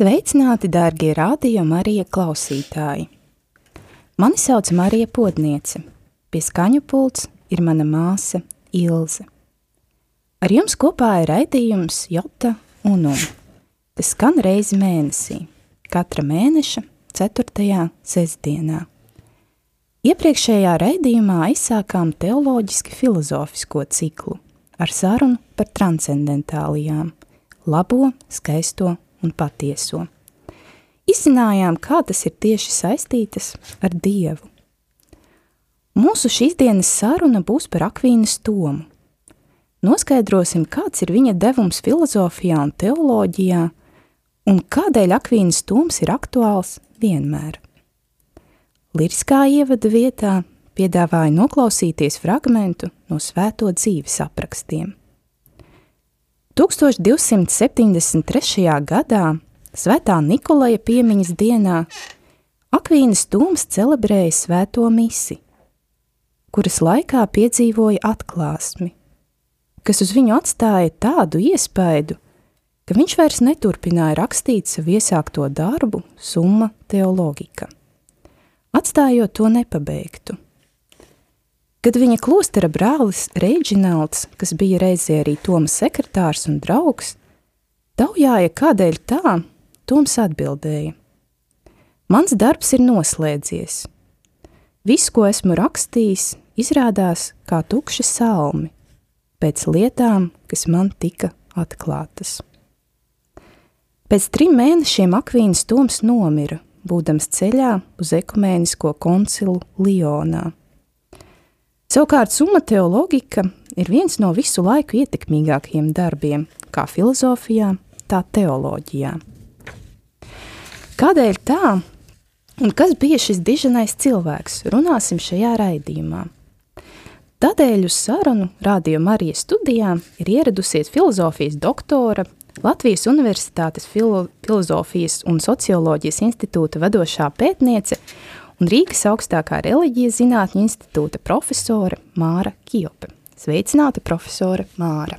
Sveicināti, dārgie radio Marija klausītāji! Mani sauc Marija Podniece. Pie skaņu pults ir mana māsa Ilze. Ar jums kopā ir raidījums Jota Unum, kas skan reizi mēnesī, katra mēneša 4. sestdienā. Iepriekšējā raidījumā aizsākām teoloģiski filozofisko ciklu ar sarunu par transcendentālijām, labo, skaisto un patieso. Izzinājām, kā tas ir tieši saistītas ar Dievu. Mūsu šīs dienas saruna būs par Akvīnas tomu. Noskaidrosim, kāds ir viņa devums filozofijā un teoloģijā, un kādēļ Akvīnas toms ir aktuāls vienmēr. Liriskā ievada vietā piedāvāja noklausīties fragmentu no svēto dzīves aprakstiem. 1273. gadā, Svētā Nikolaja piemiņas dienā, Akvīnas tūms celebrēja svēto misi, kuras laikā piedzīvoja atklāsmi, kas uz viņu atstāja tādu iespaidu, ka viņš vairs neturpināja rakstīt savu iesākto darbu Summa teologika, atstājot to nepabeigtu – Kad viņa klostera brālis Reģinalds, kas bija reizē arī Toma sekretārs un draugs, taujāja, kādēļ tā, Toms atbildēja. Mans darbs ir noslēdzies. Viss, ko esmu rakstījis, izrādās kā tukši salmi, pēc lietām, kas man tika atklātas. Pēc trim mēnešiem Akvīns Toms nomira, būdams ceļā uz ekumēnisko koncilu Lionā. Savukārt summa teoloģika ir viens no visu laiku ietekmīgākajiem darbiem, kā filozofijā, tā teoloģijā. Kādēļ tā? Un kas bija šis diženais cilvēks? Runāsim šajā raidījumā. Tādēļ uz sarunu Radio Marijas studijā ir ieradusies filozofijas doktora, Latvijas Universitātes filo filozofijas un socioloģijas institūta vadošā pētniece un Rīgas augstākā reliģijas zinātņu institūta profesore Māra Kijope. Sveicināta profesore Māra.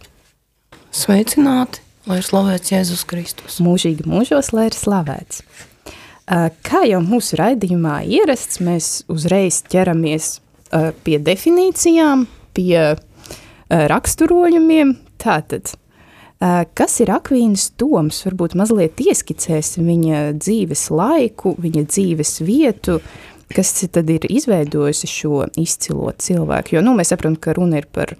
Sveicināti, lai ir slavēts Jēzus Kristus. Mūžīgi mūžos, lai ir slavēts. Kā jau mūsu raidījumā ierasts, mēs uzreiz ķeramies pie definīcijām, pie raksturojumiem. Tātad, kas ir Akvīnas domas? Varbūt mazliet ieskicēsim viņa dzīves laiku, viņa dzīves vietu, kas tad ir izveidojusi šo izcilo cilvēku. Jo nu, mēs saprotam, ka runa ir par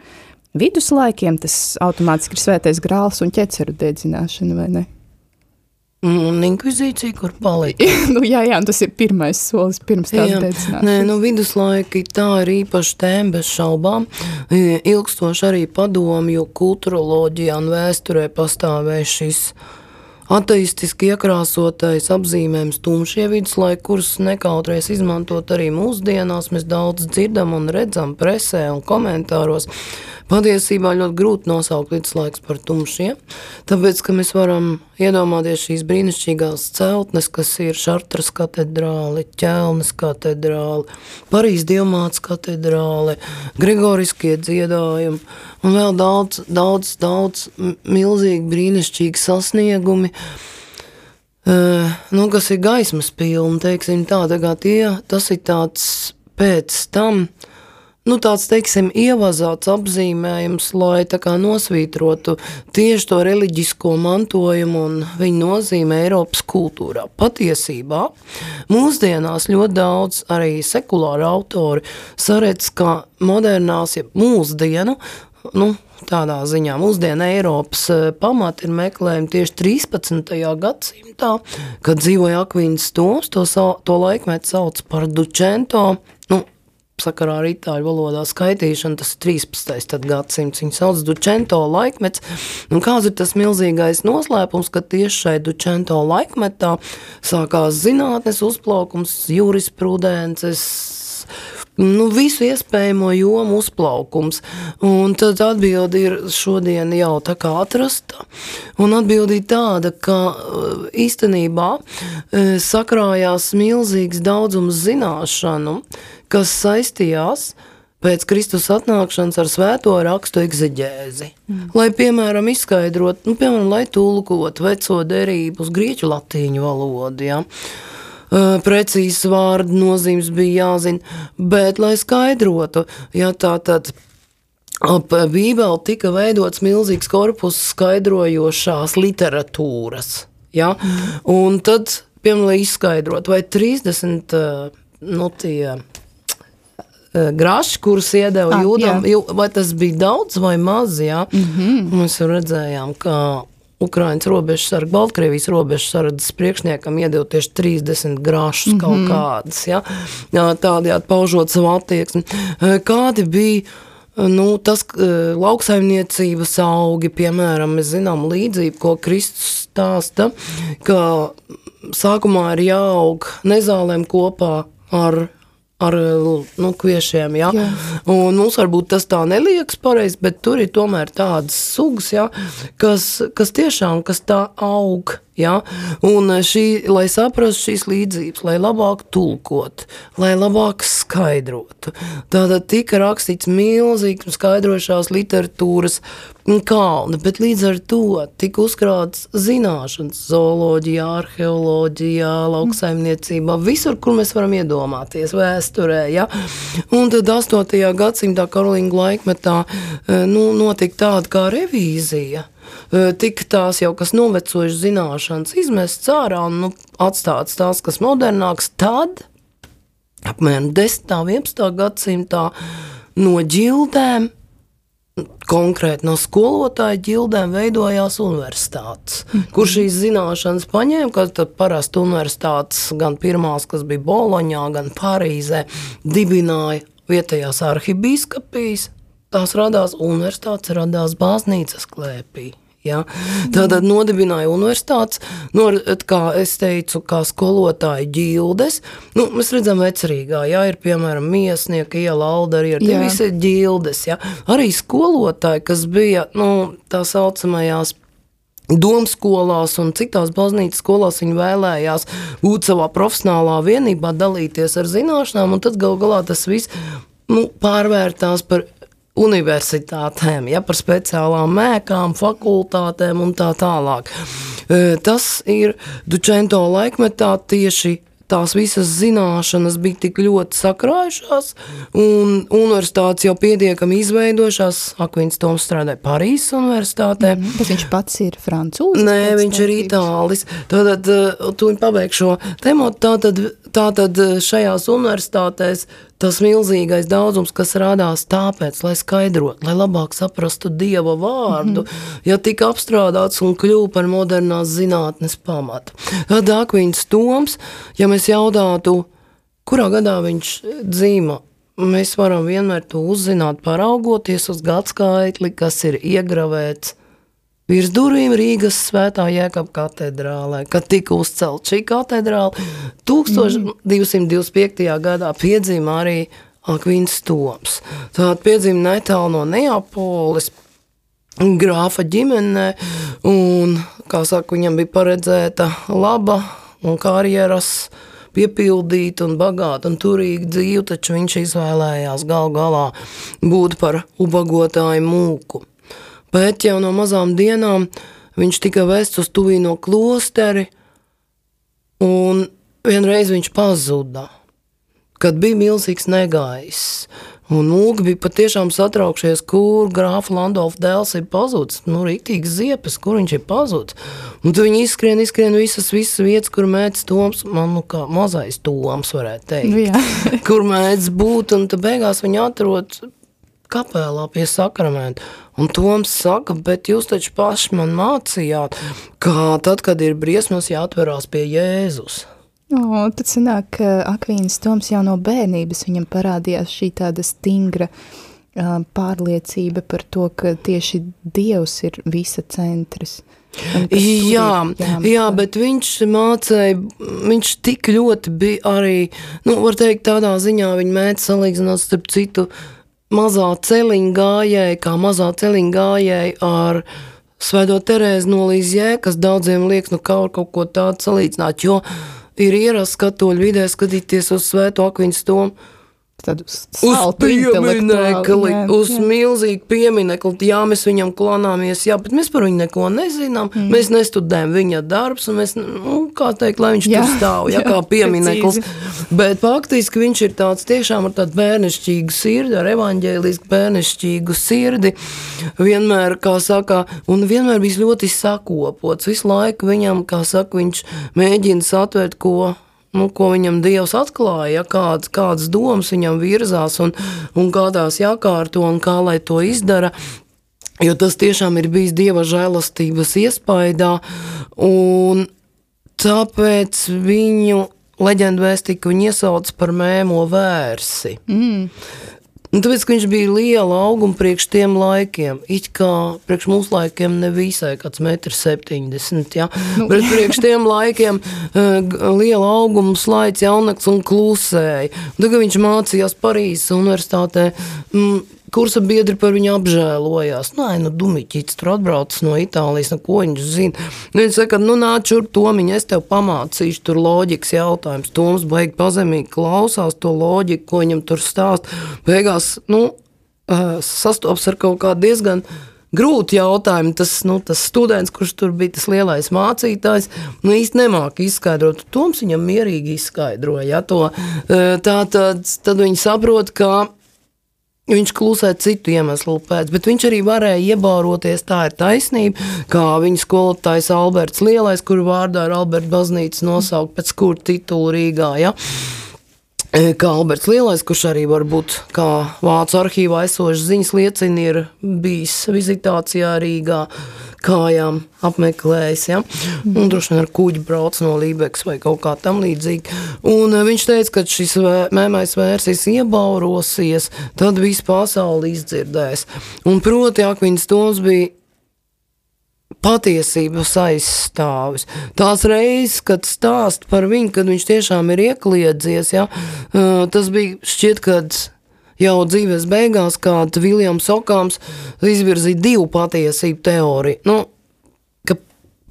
viduslaikiem, tas automātiski ir svētais grāls un ķeceru dedzināšana, vai ne? Un inkvizīcija, kur palika. nu, jā, jā, tas ir pirmais solis pirms tās dedzināšanas. Nē, nu, viduslaiki tā ir īpaši tēma bez šaubām. Ilgstoši arī padomju kulturoloģijā un vēsturē pastāvēja šis ateistiski iekrāsotais apzīmējums tumšie viduslaiki, kurus nekautrēs izmantot arī mūsdienās. Mēs daudz dzirdam un redzam presē un komentāros. Patiesībā ļoti grūti nosaukt viduslaiks par tumšiem, tāpēc, ka mēs varam iedomāties šīs brīnišķīgās celtnes, kas ir Šartras katedrāli, Ķelnes katedrāli, Parīs Dievmāts katedrāli, Grigoriskie dziedājumi, un vēl daudz, daudz, daudz milzīgi brīnišķīgi sasniegumi, uh, nu, kas ir gaismas pilni, teiksim tā, tā tie, tas ir tāds pēc tam, nu, tāds, teiksim, ievazāts apzīmējums, lai nosvītrotu tieši to reliģisko mantojumu un viņa nozīme Eiropas kultūrā. Patiesībā mūsdienās ļoti daudz arī sekulāri autori saredz, ka modernās, ja mūsdienu, nu, tādā ziņā mūsdienu Eiropas eh, pamati ir meklējumi tieši 13. gadsimtā, kad dzīvoja Akvīnas Toms, to, to laikmetu sauc par Dučento, nu, sakarā ar itāļu valodā skaitīšanu, tas ir 13. gadsimts, viņi sauc Dučento laikmets, un kāds ir tas milzīgais noslēpums, ka tieši šai Dučento laikmetā sākās zinātnes uzplaukums, jurisprudences, nu, visu iespējamo jomu uzplaukums. Un tad atbildi ir šodien jau tā kā atrasta. Un atbildi tāda, ka uh, īstenībā uh, sakrājās milzīgs daudzums zināšanu, kas saistījās pēc Kristus atnākšanas ar svēto rakstu egzeģēzi. Mm. Lai, piemēram, izskaidrotu, nu, piemēram, lai tulkotu veco derību uz grieķu latīņu valodu, ja, precīzes vārdu nozīmes bija jāzina, bet, lai skaidrotu, ja tā tad ap Bībeli tika veidots milzīgs korpus skaidrojošās literatūras, ja, un tad, piemēram, lai izskaidrot, vai 30, nu, tie graši, kurus iedeva ah, jūdam, jā. vai tas bija daudz vai maz, jā, mm -hmm. mēs redzējām, ka Ukraiņas robežsarga, Baltkrievijas robežsardas priekšniekam iedod tieši 30 grāšus mm -hmm. kaut mhm. kādas, ja? tādējādi paužot savu attieksmi. Kādi bija nu, tas lauksaimniecības augi, piemēram, mēs zinām līdzību, ko Kristus stāsta, ka sākumā ir jāaug nezālēm kopā ar ar nu, kviešiem. Ja? Jā. Un mums varbūt tas tā neliekas pareizi, bet tur ir tomēr tādas sugas, ja? kas, kas tiešām kas tā aug. Ja? Un šī, lai saprastu šīs līdzības, lai labāk tulkot, lai labāk skaidrotu. Tātad tika rakstīts milzīgs skaidrošās literatūras kalni, bet līdz ar to tika uzkrāts zināšanas zooloģijā, arheoloģijā, lauksaimniecībā, visur, kur mēs varam iedomāties, vēsturē. Ja? Un tad 8. gadsimtā Karolīna laikmetā eh, nu, notika tāda kā revīzija tika tās jau kas novecojušas zināšanas izmests ārā un nu, atstāts tās, kas modernāks, tad apmēram 10. un 11. gadsimtā no ģildēm, konkrēti no skolotāja ģildēm veidojās universitātes, mm -hmm. kur šīs zināšanas paņēma, kad parasti universitātes gan pirmās, kas bija Boloņā, gan Parīzē, dibināja vietējās arhibīskapijas, tās radās universitātes, radās baznīcas klēpī. Ja? Tātad nodibināja universitātes, no, kā es teicu, kā skolotāju ģildes. Nu, mēs redzam, vecerīgā, ja ir piemēram miesnieka iela, aldari, ir tie visi ģildes. Ja? Arī skolotāji, kas bija nu, tā saucamajās Domskolās un citās baznīcas skolās viņi vēlējās būt savā profesionālā vienībā, dalīties ar zināšanām, un tad gal galā tas viss nu, pārvērtās par universitātēm, ja par speciālām mēkām, fakultātēm un tā tālāk. Tas ir Dučento laikmetā tieši tās visas zināšanas bija tik ļoti sakrājušās, un universitātes jau pietiekami izveidojušās. Akvins Toms strādāja Parīzes universitātē. Mm, bet viņš pats ir francūzis? Nē, viņš ir itālis. Tātad, tu pabeigšu šo tematu, tātad, tātad e, šajās universitātēs tas milzīgais daudzums, kas radās tāpēc, lai skaidrotu, lai labāk saprastu Dieva vārdu, mm -hmm. ja tika apstrādāts un kļuva par modernās zinātnes pamatu. Tad Akvīns Toms, ja mēs jautātu, kurā gadā viņš dzīvo, mēs varam vienmēr to uzzināt, paraugoties uz gadskaitli, kas ir iegravēts Virs durvīm Rīgas svētā Jēkab katedrālē, kad tika uzcelt šī katedrāla, 1225. gadā piedzima arī Akvīns Toms. Tātad piedzima netālu no Neapolis, grāfa ģimenē, un, kā saka, viņam bija paredzēta laba un karjeras piepildīta un bagāta un turīga dzīve, taču viņš izvēlējās gal galā būt par ubagotāju mūku bet jau no mazām dienām viņš tika vests uz tuvīno klosteri, un vienreiz viņš pazuda, kad bija milzīgs negaiss. Un mūgi bija patiešām satraukšies, kur grāfa Landolfa dēls ir pazudis. Nu, rītīgs ziepes, kur viņš ir pazudis. Un tu viņi izskrien, izskrien visas, visas vietas, kur mēdz toms, man nu kā mazais toms varētu teikt. Nu, kur mēdz būt, un tad beigās viņi atrod kapelā pie sakramenta. Un Toms saka, bet jūs taču paši man mācījāt, ka tad, kad ir briesmas, jāatverās pie Jēzus. O, tad sanāk, ka Akvīnas Toms jau no bērnības viņam parādījās šī tāda stingra uh, pārliecība par to, ka tieši Dievs ir visa centrs. Jā, jā, bet viņš mācīja, viņš tik ļoti bija arī, nu, var teikt, tādā ziņā viņa mēģināja salīdzināt starp citu mazā celiņa gājēji, kā mazā celiņa gājēji ar Svēto Terēzi no Līzjē, kas daudziem liekas, nu, kaut, kaut ko tādu salīdzināt, jo ir ierasts katoļu vidē skatīties uz Svēto Akviņas tomu, tādu uz pieminekli, uz milzīgu pieminekli. Jā, mēs viņam klanāmies, jā, bet mēs par viņu neko nezinām. Mm. Mēs nestudējam viņa darbus, un mēs, nu, kā teikt, lai viņš jā, tur stāv, jā, jā kā piemineklis. Bet faktiski viņš ir tāds tiešām ar tādu bērnišķīgu sirdi, ar evaņģēlisku bērnišķīgu sirdi. Vienmēr, kā saka, un vienmēr bijis ļoti sakopots. Visu laiku viņam, kā saka, viņš mēģina satvērt, ko nu, ko viņam Dievs atklāja, ja, kādas, kādas domas viņam virzās un, un kādās jākārto un kā lai to izdara. Jo tas tiešām ir bijis Dieva žēlastības iespaidā, un tāpēc viņu leģendu vēstīku viņi iesauc par mēmo vērsi. Mm. Un nu, tāpēc, ka viņš bija liela auguma priekš tiem laikiem, it kā priekš mūsu laikiem nevisai kāds metrs septiņdesmit, ja? nu, bet priekš tiem laikiem uh, liela auguma slaids jaunaks un klusēja. Tagad viņš mācījās Parīzes universitātē, mm, kursa biedri par viņu apžēlojās. Nē, nu, Dumiķis tur atbraucis no Itālijas, no ko viņš zina. Nu, viņš saka, nu, nāc šurp, Tomiņ, es tev pamācīšu, tur loģikas jautājums. Toms beig pazemīgi klausās to loģiku, ko viņam tur stāst. Beigās, nu, sastops ar kaut kā diezgan grūti jautājumi. Tas, nu, tas students, kurš tur bija tas lielais mācītājs, nu, īsti nemāca izskaidrot. Toms viņam mierīgi izskaidroja ja, to. Tā tad, tad viņi saprot, ka Viņš klusē citu iemeslu pēc, bet viņš arī varēja iebāroties. Tā ir taisnība, kā viņa skolotājs Alberts Lielais, kuru vārdā ir Alberta baznīca nosaukt pēc kura titula Rīgā. Ja? E, kā Alberts Lielais, kurš arī varbūt kā Vācu arhīvā esošs ziņas liecina, ir bijis vizitācijā Rīgā kājām apmeklējis. Ja? Un droši vien ar kuģi brauc no Lībekas vai kaut kā tam līdzīga. Un eh, viņš teica, ka šis mēmais vērsis iebaurosies, tad visu pasauli izdzirdēs. Un proti, Akvins Toms bija patiesības aizstāvis. Tās reizes, kad stāst par viņu, kad viņš tiešām ir iekliedzies, ja, tas bija šķiet, kad jau dzīves beigās, kad Viljams Okāms izvirzīja divu patiesību teoriju. Nu, ka,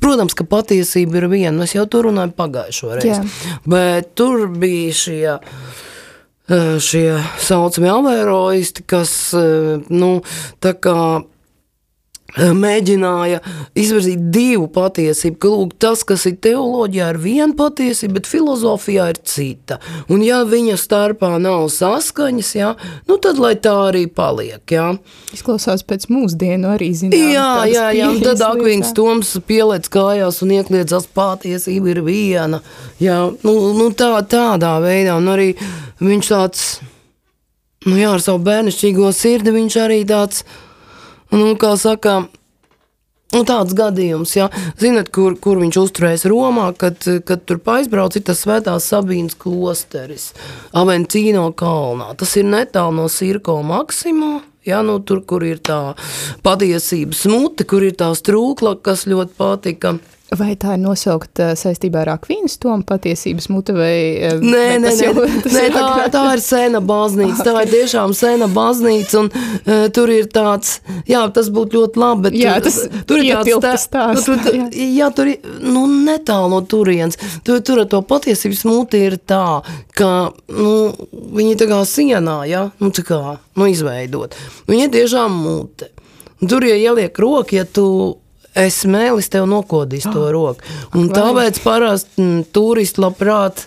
protams, ka patiesība ir viena, mēs jau tur runājam pagājušo reizi, bet tur bija šie šie saucamie avēroisti, kas, nu, tā kā mēģināja izvirzīt divu patiesību, ka lūk, tas, kas ir teoloģijā, ir viena patiesība, bet filozofijā ir cita. Un ja viņa starpā nav saskaņas, jā, nu tad lai tā arī paliek. Jā. Izklausās pēc mūsdienu arī zinām. Jā, jā, jā, un tad Akvīns Toms pieliec kājās un iekliedzas patiesība ir viena. Jā, nu, nu tā, tādā veidā, un arī viņš tāds, nu jā, ar savu bērnišķīgo sirdi, viņš arī tāds, Nu, kā saka, Nu, tāds gadījums, ja zinat, kur, kur viņš uzturēs Romā, kad, kad tur aizbrauc, ir tas svētās Sabīnas klosteris, Aventīno kalnā. Tas ir netālu no Sirko Maksimo. Ja, nu, tur, kur ir tā patiesības smute, kur ir tā strūkla, kas ļoti patika. Vai tā ir nosaukta saistībā ar Akvīnas tomu patiesības mutu vai nē, nē, nē, jau, nē tā, tā ir sena baznīca, tā ir tiešām sena baznīca un uh, tur ir tāds, jā, tas būtu ļoti labi, bet jā, tas tur ir tāds stāsts. Nu, tur, jā. jā, tur ir, nu, netālu no turienes, tur, tur ar to patiesības muti ir tā, ka, nu, viņi tā kā sienā, ja, nu, tā kā, nu, izveidot. Viņi ir tiešām mute. Tur, ja ieliek roku, ja tu es mēlis tev nokodīs oh. to ah. roku. Un tāpēc parasti mm, turisti labprāt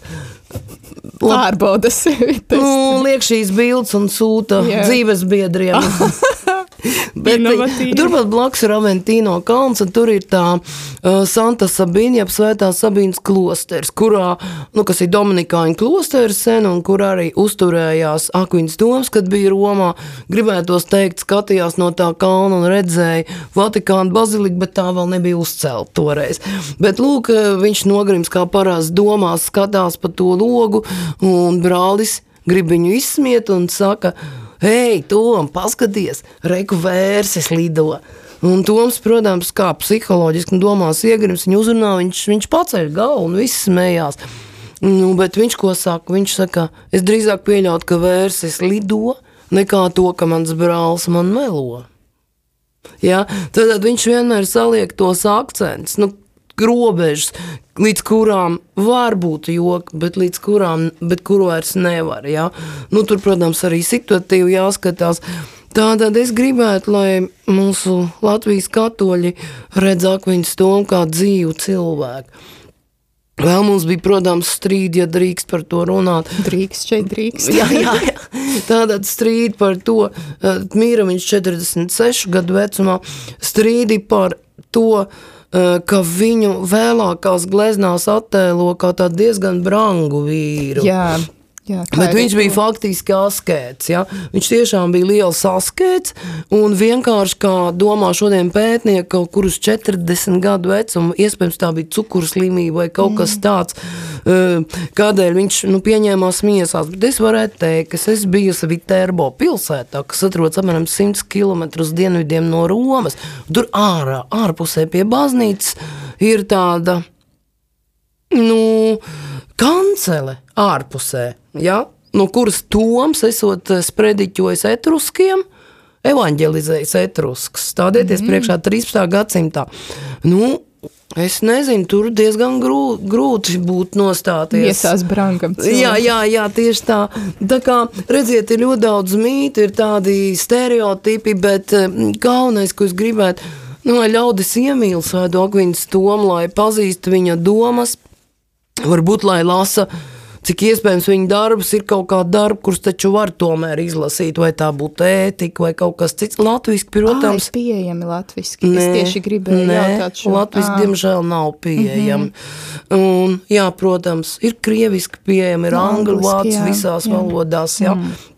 pārbauda sevi. Nu, liek šīs bildes un sūta yeah. dzīves biedriem. Bet, Inovatīvi. turpat blakus ir Aventīno kalns, un tur ir tā uh, Santa Sabīna, jeb Svētā Sabīnas klosters, kurā, nu, kas ir Dominikāņu klosters sen, un kur arī uzturējās Akviņas doms, kad bija Romā. Gribētos teikt, skatījās no tā kalna un redzēja Vatikānu baziliku, bet tā vēl nebija uzcelta toreiz. Bet, lūk, viņš nogrims kā parās domās, skatās pa to logu, un brālis grib viņu izsmiet un saka, hei, Tom, paskaties, reku vērses lido. Un Toms, protams, kā psiholoģiski domās, iegrims viņu uzrunā, viņš, viņš paceļ galvu un viss smējās. Nu, bet viņš ko saka? Viņš saka, es drīzāk pieļautu, ka vērses lido, nekā to, ka mans brālis man melo. Ja? Tad, viņš vienmēr saliek tos akcentus, nu, robežas, līdz kurām var būt joki, bet līdz kurām, bet kuru vairs nevar. Ja? Nu, tur, protams, arī situatīvi jāskatās. Tātad es gribētu, lai mūsu Latvijas katoļi redz akviņu stomu kā dzīvu cilvēku. Vēl mums bija, protams, strīdi, ja drīkst par to runāt. Drīkst, šeit drīkst. jā, jā, jā. Tātad strīdi par to, mīra viņš 46 gadu vecumā, strīdi par to, eh, ka viņu vēlākās gleznās attēlo kā tādu diezgan brangu vīru. Jā, jā, Bet viņš bija faktiski askēts. Ja? Viņš tiešām bija liels askēts un vienkārši kā domā šodien pētnieki, kaut kur uz 40 gadu vecumu, iespējams tā bija cukurslimība vai kaut kas tāds, eh, kādēļ viņš nu, pieņēmās miesās. Bet es varētu teikt, ka es biju Viterbo pilsētā, kas atrodas apmēram 100 km dienvidiem no Romas. Tur ārā, ārpusē pie baznīcas ir tāda nu, kancele ārpusē, ja? no kuras Toms esot eh, sprediķojis etruskiem, evanģelizējis etrusks, stādieties mm. priekšā 13. gadsimtā. Nu, es nezinu, tur diezgan grū, grūti būtu nostāties. Iesās brangam. Jā, jā, jā, tieši tā. Tā kā redziet, ir ļoti daudz mītu, ir tādi stereotipi, bet eh, galvenais, ko es gribētu, nu, lai ļaudis iemīl svēto Akviņas tomu, lai pazīst viņa domas, varbūt lai lasa, cik iespējams viņa darbs ir kaut kāda darba, kurus taču var tomēr izlasīt, vai tā būtu ētika vai kaut kas cits. Latviski, protams, Ā, ir pieejami latviski. es tieši gribēju nē, jautāt šo. Latvijas, Ā. diemžēl, nav pieejama. Mm -hmm. Un, jā, protams, ir krieviski pieejama, ir angļu, jā, visās jā. valodās. Jā. Mm.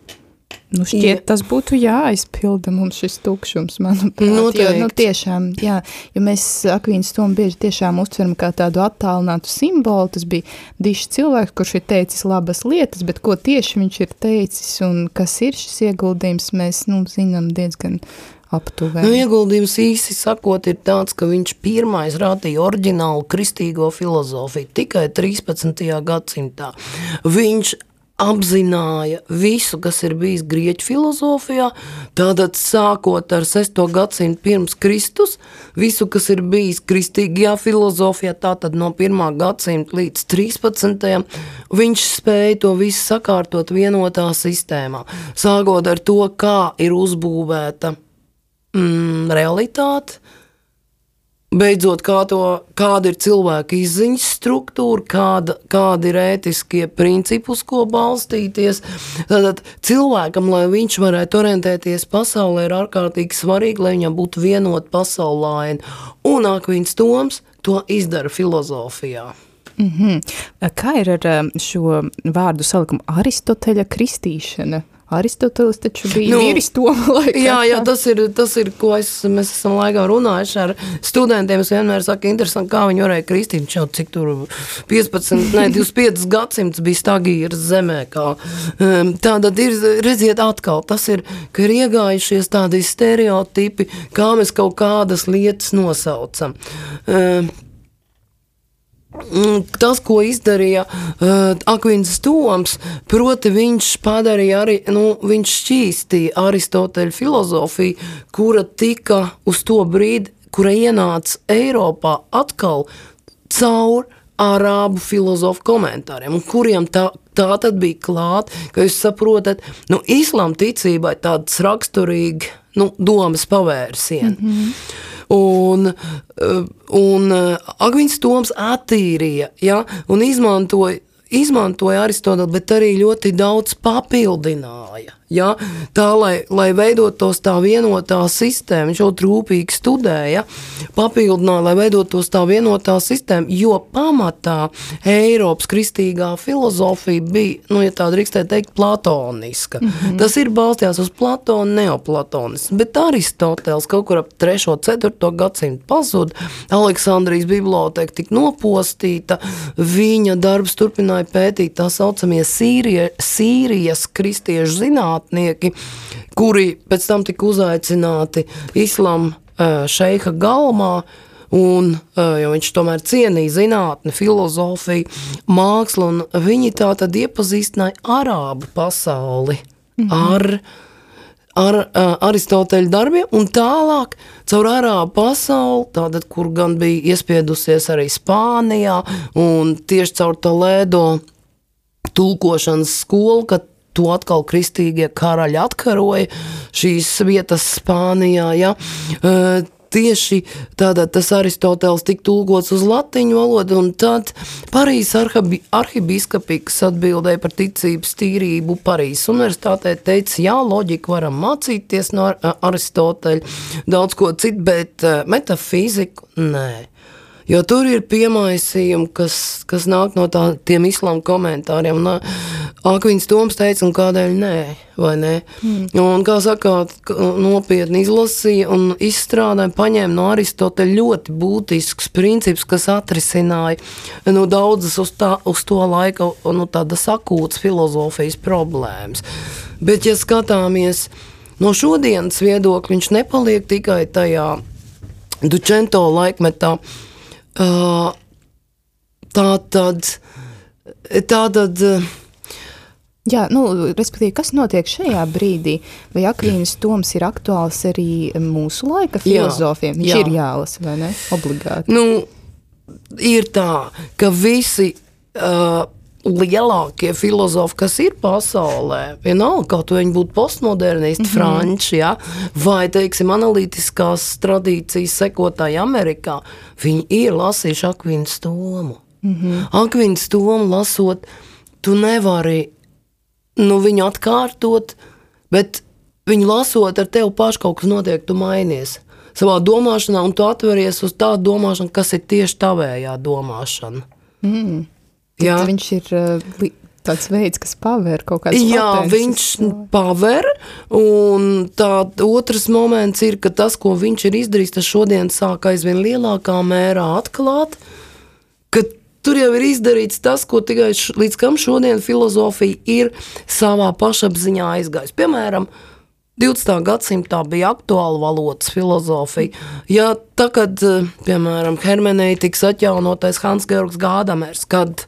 Nu, šķiet, tas būtu jāizpilda mums šis tukšums, manuprāt. Noteikti. Jo, nu, tiešām, jā, jo mēs Akvīnas tomu bieži tiešām uztveram kā tādu attālinātu simbolu. Tas bija dišs cilvēks, kurš ir teicis labas lietas, bet ko tieši viņš ir teicis un kas ir šis ieguldījums, mēs, nu, zinām diezgan aptuveni. Nu, ieguldījums īsi sakot, ir tāds, ka viņš pirmais rādīja oriģinālu kristīgo filozofiju tikai 13. gadsimtā. Viņš apzināja visu, kas ir bijis grieķu filozofijā, tātad sākot ar 6. gadsimtu pirms Kristus, visu, kas ir bijis kristīgajā filozofijā, tātad no 1. gadsimta līdz 13. viņš spēja to visu sakārtot vienotā sistēmā, sākot ar to, kā ir uzbūvēta mm, realitāte. Beidzot, kā to, kāda ir cilvēka izziņas struktūra, kāda, kāda ir ētiskie principi, uz ko balstīties. Tātad cilvēkam, lai viņš varētu orientēties pasaulē, ir ārkārtīgi svarīgi, lai viņam būtu vienota pasaulaina. Un Akvins Toms to izdara filozofijā. Mm -hmm. Kā ir ar um, šo vārdu salikumu Aristoteļa kristīšana? Aristotelis taču bija Nu, nu, vīris Toma laikā. Jā, jā tas, ir, tas ir, ko es, mēs esam laikā runājuši ar studentiem. Es vienmēr saku, interesanti, kā viņi varēja kristīt. Viņš jau cik tur 15, ne, 25 gadsimts bija stagīrs zemē. Kā. Um, Tātad ir, redziet, atkal tas ir, ka ir iegājušies tādi stereotipi, kā mēs kaut kādas lietas nosaucam. Mm, Tas, ko izdarīja uh, Akvins Toms, proti viņš padarīja arī, nu, viņš šķīstīja Aristoteļa filozofiju, kura tika uz to brīdi, kura ienāca Eiropā atkal caur arābu filozofu komentāriem, un kuriem tā, tā tad bija klāt, ka jūs saprotat, nu, islām ticībai tāds raksturīgi, nu, domas pavērsieni. Mm -hmm. Un, eh, un eh, Agvins Toms attīrīja ja, un izmantoja izmantoja Aristoteli, bet arī ļoti daudz papildināja. Ja? Tā, lai, lai veidotos tā vienotā sistēma, viņš ļoti rūpīgi studēja, papildināja, lai veidotos tā vienotā sistēma, jo pamatā Eiropas kristīgā filozofija bija, nu, ja tā drīkstē teikt, platoniska. Mm -hmm. Tas ir balstījās uz Platonu, neoplatonismu, bet Aristoteles kaut kur ap 3. 4. gadsimtu pazuda, Aleksandrijas biblioteka tika nopostīta, viņa darbs turpināja pētīt tā saucamie Sīrie, Sīrijas kristiešu zinātni, zinātnieki, kuri pēc tam tika uzaicināti Islām šeiha galmā, Un, jo viņš tomēr cienīja zinātni, filozofiju, mākslu, un viņi tā tad iepazīstināja arābu pasauli mm -hmm. ar, ar uh, Aristoteļa darbiem, un tālāk caur arābu pasauli, tātad, kur gan bija iespiedusies arī Spānijā, un tieši caur Toledo tulkošanas skolu, kad to atkal kristīgie karaļi atkaroja šīs vietas Spānijā. Ja? Tieši tādā tas Aristoteles tika tulkots uz latīņu valodu, un tad Parīzes arhibīskapī, kas atbildēja par ticības tīrību Parīzes universitātē, teica, jā, loģiku varam mācīties no Aristoteļa, daudz ko citu, bet metafiziku nē. Jo tur ir piemaisījumi, kas, kas nāk no tā, tiem islāma komentāriem. Un, Akvins Toms teica, un kādēļ nē, vai ne? Mm. Un, kā sakāt, nopietni izlasīja un izstrādāja, paņēma no Aristoteļa ļoti būtisks princips, kas atrisināja nu, daudzas uz, tā, uz to laika nu, tādas akūtas filozofijas problēmas. Bet, ja skatāmies no šodienas viedokļa, viņš nepaliek tikai tajā Dučento laikmetā, Tā tad, tā tad Jā, nu, respektīvi, kas notiek šajā brīdī? Vai Akvīnas Toms ir aktuāls arī mūsu laika filozofiem? Viņš jā. ir jālasa, vai ne? Obligāti. Nu, ir tā, ka visi uh, lielākie filozofi, kas ir pasaulē, vienalga, kaut viņi būtu postmodernisti, mm -hmm. franči, ja, vai, teiksim, analītiskās tradīcijas sekotāji Amerikā, viņi ir lasījuši Akvīnu Tomu. Mm -hmm. Akvīnu Tomu lasot, tu nevari nu, viņu atkārtot, bet viņu lasot ar tevi pašu kaut kas notiek, tu mainies savā domāšanā, un tu atveries uz tādu domāšanu, kas ir tieši tavējā domāšana. Mm. Jā. Viņš ir uh, tāds veids, kas paver kaut kādas lietas. Jā, potences. viņš paver, un tā otrs moments ir, ka tas, ko viņš ir izdarījis, tas šodien sāk aizvien lielākā mērā atklāt, tur jau ir izdarīts tas, ko tikai š, līdz kam šodien filozofija ir savā pašapziņā aizgājusi. Piemēram, 20. gadsimtā bija aktuāla valodas filozofija. Ja tā, kad, eh, piemēram, hermenētikas atjaunotais Hans-Georgs Gādamers, kad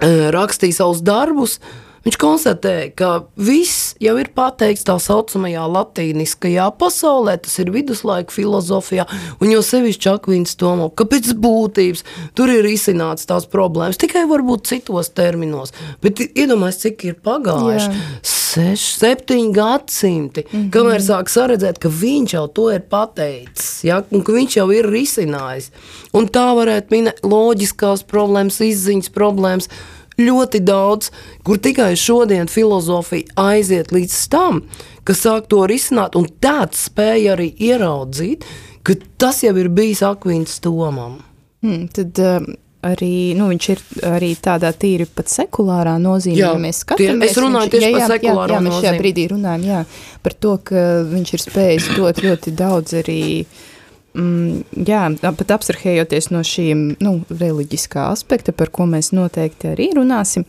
uh, rakstīja savus darbus, uh, Viņš konstatēja, ka viss jau ir pateikts tā saucamajā latīniskajā pasaulē, tas ir viduslaika filozofijā, un jau sevišķi Akvīns Tomo, ka pēc būtības tur ir izcināts tās problēmas, tikai varbūt citos terminos, bet iedomājies, cik ir pagājuši. Seši, septiņi gadsimti, mm -hmm. kamēr sāk saredzēt, ka viņš jau to ir pateicis, ja, un ka viņš jau ir risinājis. Un tā varētu minēt loģiskās problēmas, izziņas problēmas, ļoti daudz, kur tikai šodien filozofija aiziet līdz tam, ka sāk to risināt, un tāds spēja arī ieraudzīt, ka tas jau ir bijis Akvīns Tomam. Hmm, tad, uh arī, nu, viņš ir arī tādā tīri pat sekulārā nozīmē, jā, ja mēs skatāmies. Es runāju viņš, tieši jā, jā, par sekulāro jā, jā, mēs šajā brīdī runājam, jā, par to, ka viņš ir spējis dot ļoti daudz arī uh, Mm, jā, pat abstrahējoties no šīm nu, reliģiskā aspekta, par ko mēs noteikti arī runāsim.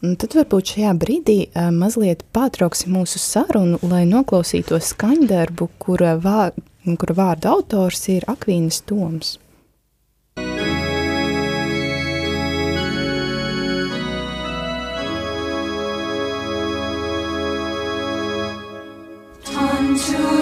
Un tad varbūt šajā brīdī uh, mazliet pārtrauksim mūsu sarunu, lai noklausītos skaņdarbu, kura, vār, kura vārda autors ir Akvīnas Toms. Tantum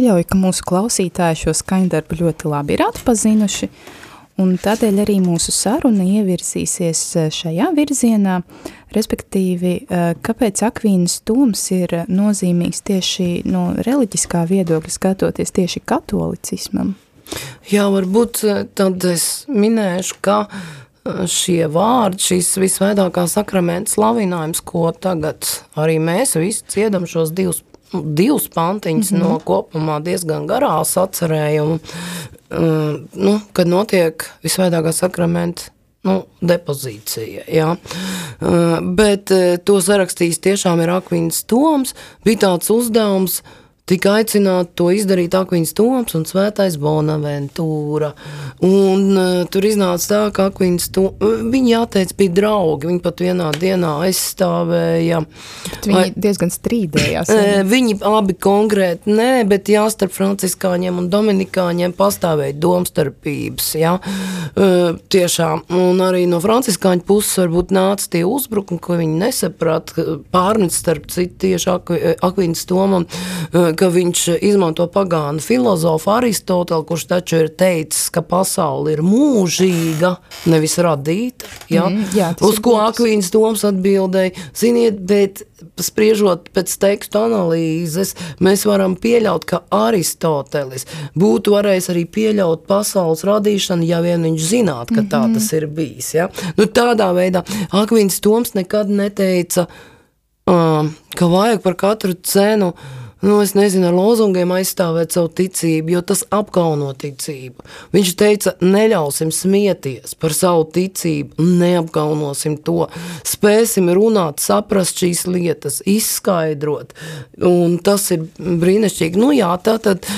Pieļauju, ka mūsu klausītāji šo skaņdarbu ļoti labi ir atpazinuši, un tādēļ arī mūsu saruna ievirzīsies eh, šajā virzienā, respektīvi, eh, kāpēc Akvīnas tums ir nozīmīgs tieši no reliģiskā viedokļa skatoties tieši katolicismam? Jā, varbūt eh, tad es minēšu, ka šie vārdi, šīs visvētākā sakramenta slavinājums, ko tagad arī mēs visi ciedam šos divus divas pantiņas mm -hmm. no kopumā diezgan garās atcerējumu, uh, nu, kad notiek visvaidākā sakramenta nu, depozīcija. Ja. Uh, bet uh, to sarakstījis tiešām ir Akvīns Toms. Bija tāds uzdevums tika aicināti to izdarīt Akvīns Toms un Svētais Bonaventūra. Un uh, tur iznāca tā, ka Akvīns Toms, uh, viņi jāteic bija draugi, viņi pat vienā dienā aizstāvēja. Bet viņi Ai, diezgan strīdējās. Uh, viņi abi konkrēti, nē, bet jā, starp franciskāņiem un dominikāņiem pastāvēja domstarpības, jā, uh, tiešām. Un arī no franciskāņu puses varbūt nāca tie uzbrukumi, ko viņi nesaprat, pārnec starp citu tieši Akvīns Tomam, ka viņš izmanto pagānu filozofu Aristotelu, kurš taču ir teicis, ka pasaule ir mūžīga, nevis radīta. Ja? Mm, jā, Uz ko Akvīns Toms atbildēja, ziniet, bet spriežot pēc tekstu analīzes, mēs varam pieļaut, ka Aristotelis būtu varējis arī pieļaut pasaules radīšanu, ja vien viņš zinātu, ka tā mm -hmm. tas ir bijis. Ja? Nu, tādā veidā Akvīns Toms nekad neteica, uh, ka vajag par katru cenu uh, nu, es nezinu, ar lozungiem aizstāvēt savu ticību, jo tas apkauno ticību. Viņš teica, neļausim smieties par savu ticību, neapkaunosim to. Spēsim runāt, saprast šīs lietas, izskaidrot, un tas ir brīnišķīgi. Nu jā, tā tad.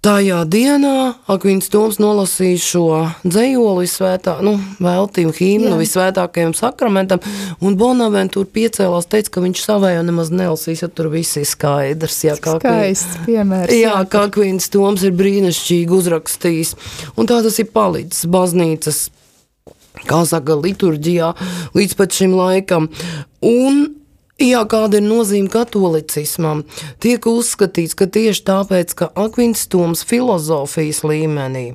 Tajā dienā Akvīns Toms nolasīja šo dzējoli svētā, nu, veltījumu himnu visvētākajam sakramentam, un Bonaventūra piecēlās, teica, ka viņš savējo nemaz nelasīs, ja tur viss ir skaidrs. Jā, kā Skaists piemērs. Jā, kā Akvīns Toms ir brīnišķīgi uzrakstījis, un tā tas ir palicis baznīcas, kā saka, liturģijā līdz pat šim laikam. Un Jā, kāda ir nozīme katolicismam? Tiek uzskatīts, ka tieši tāpēc, ka Akvins Toms filozofijas līmenī,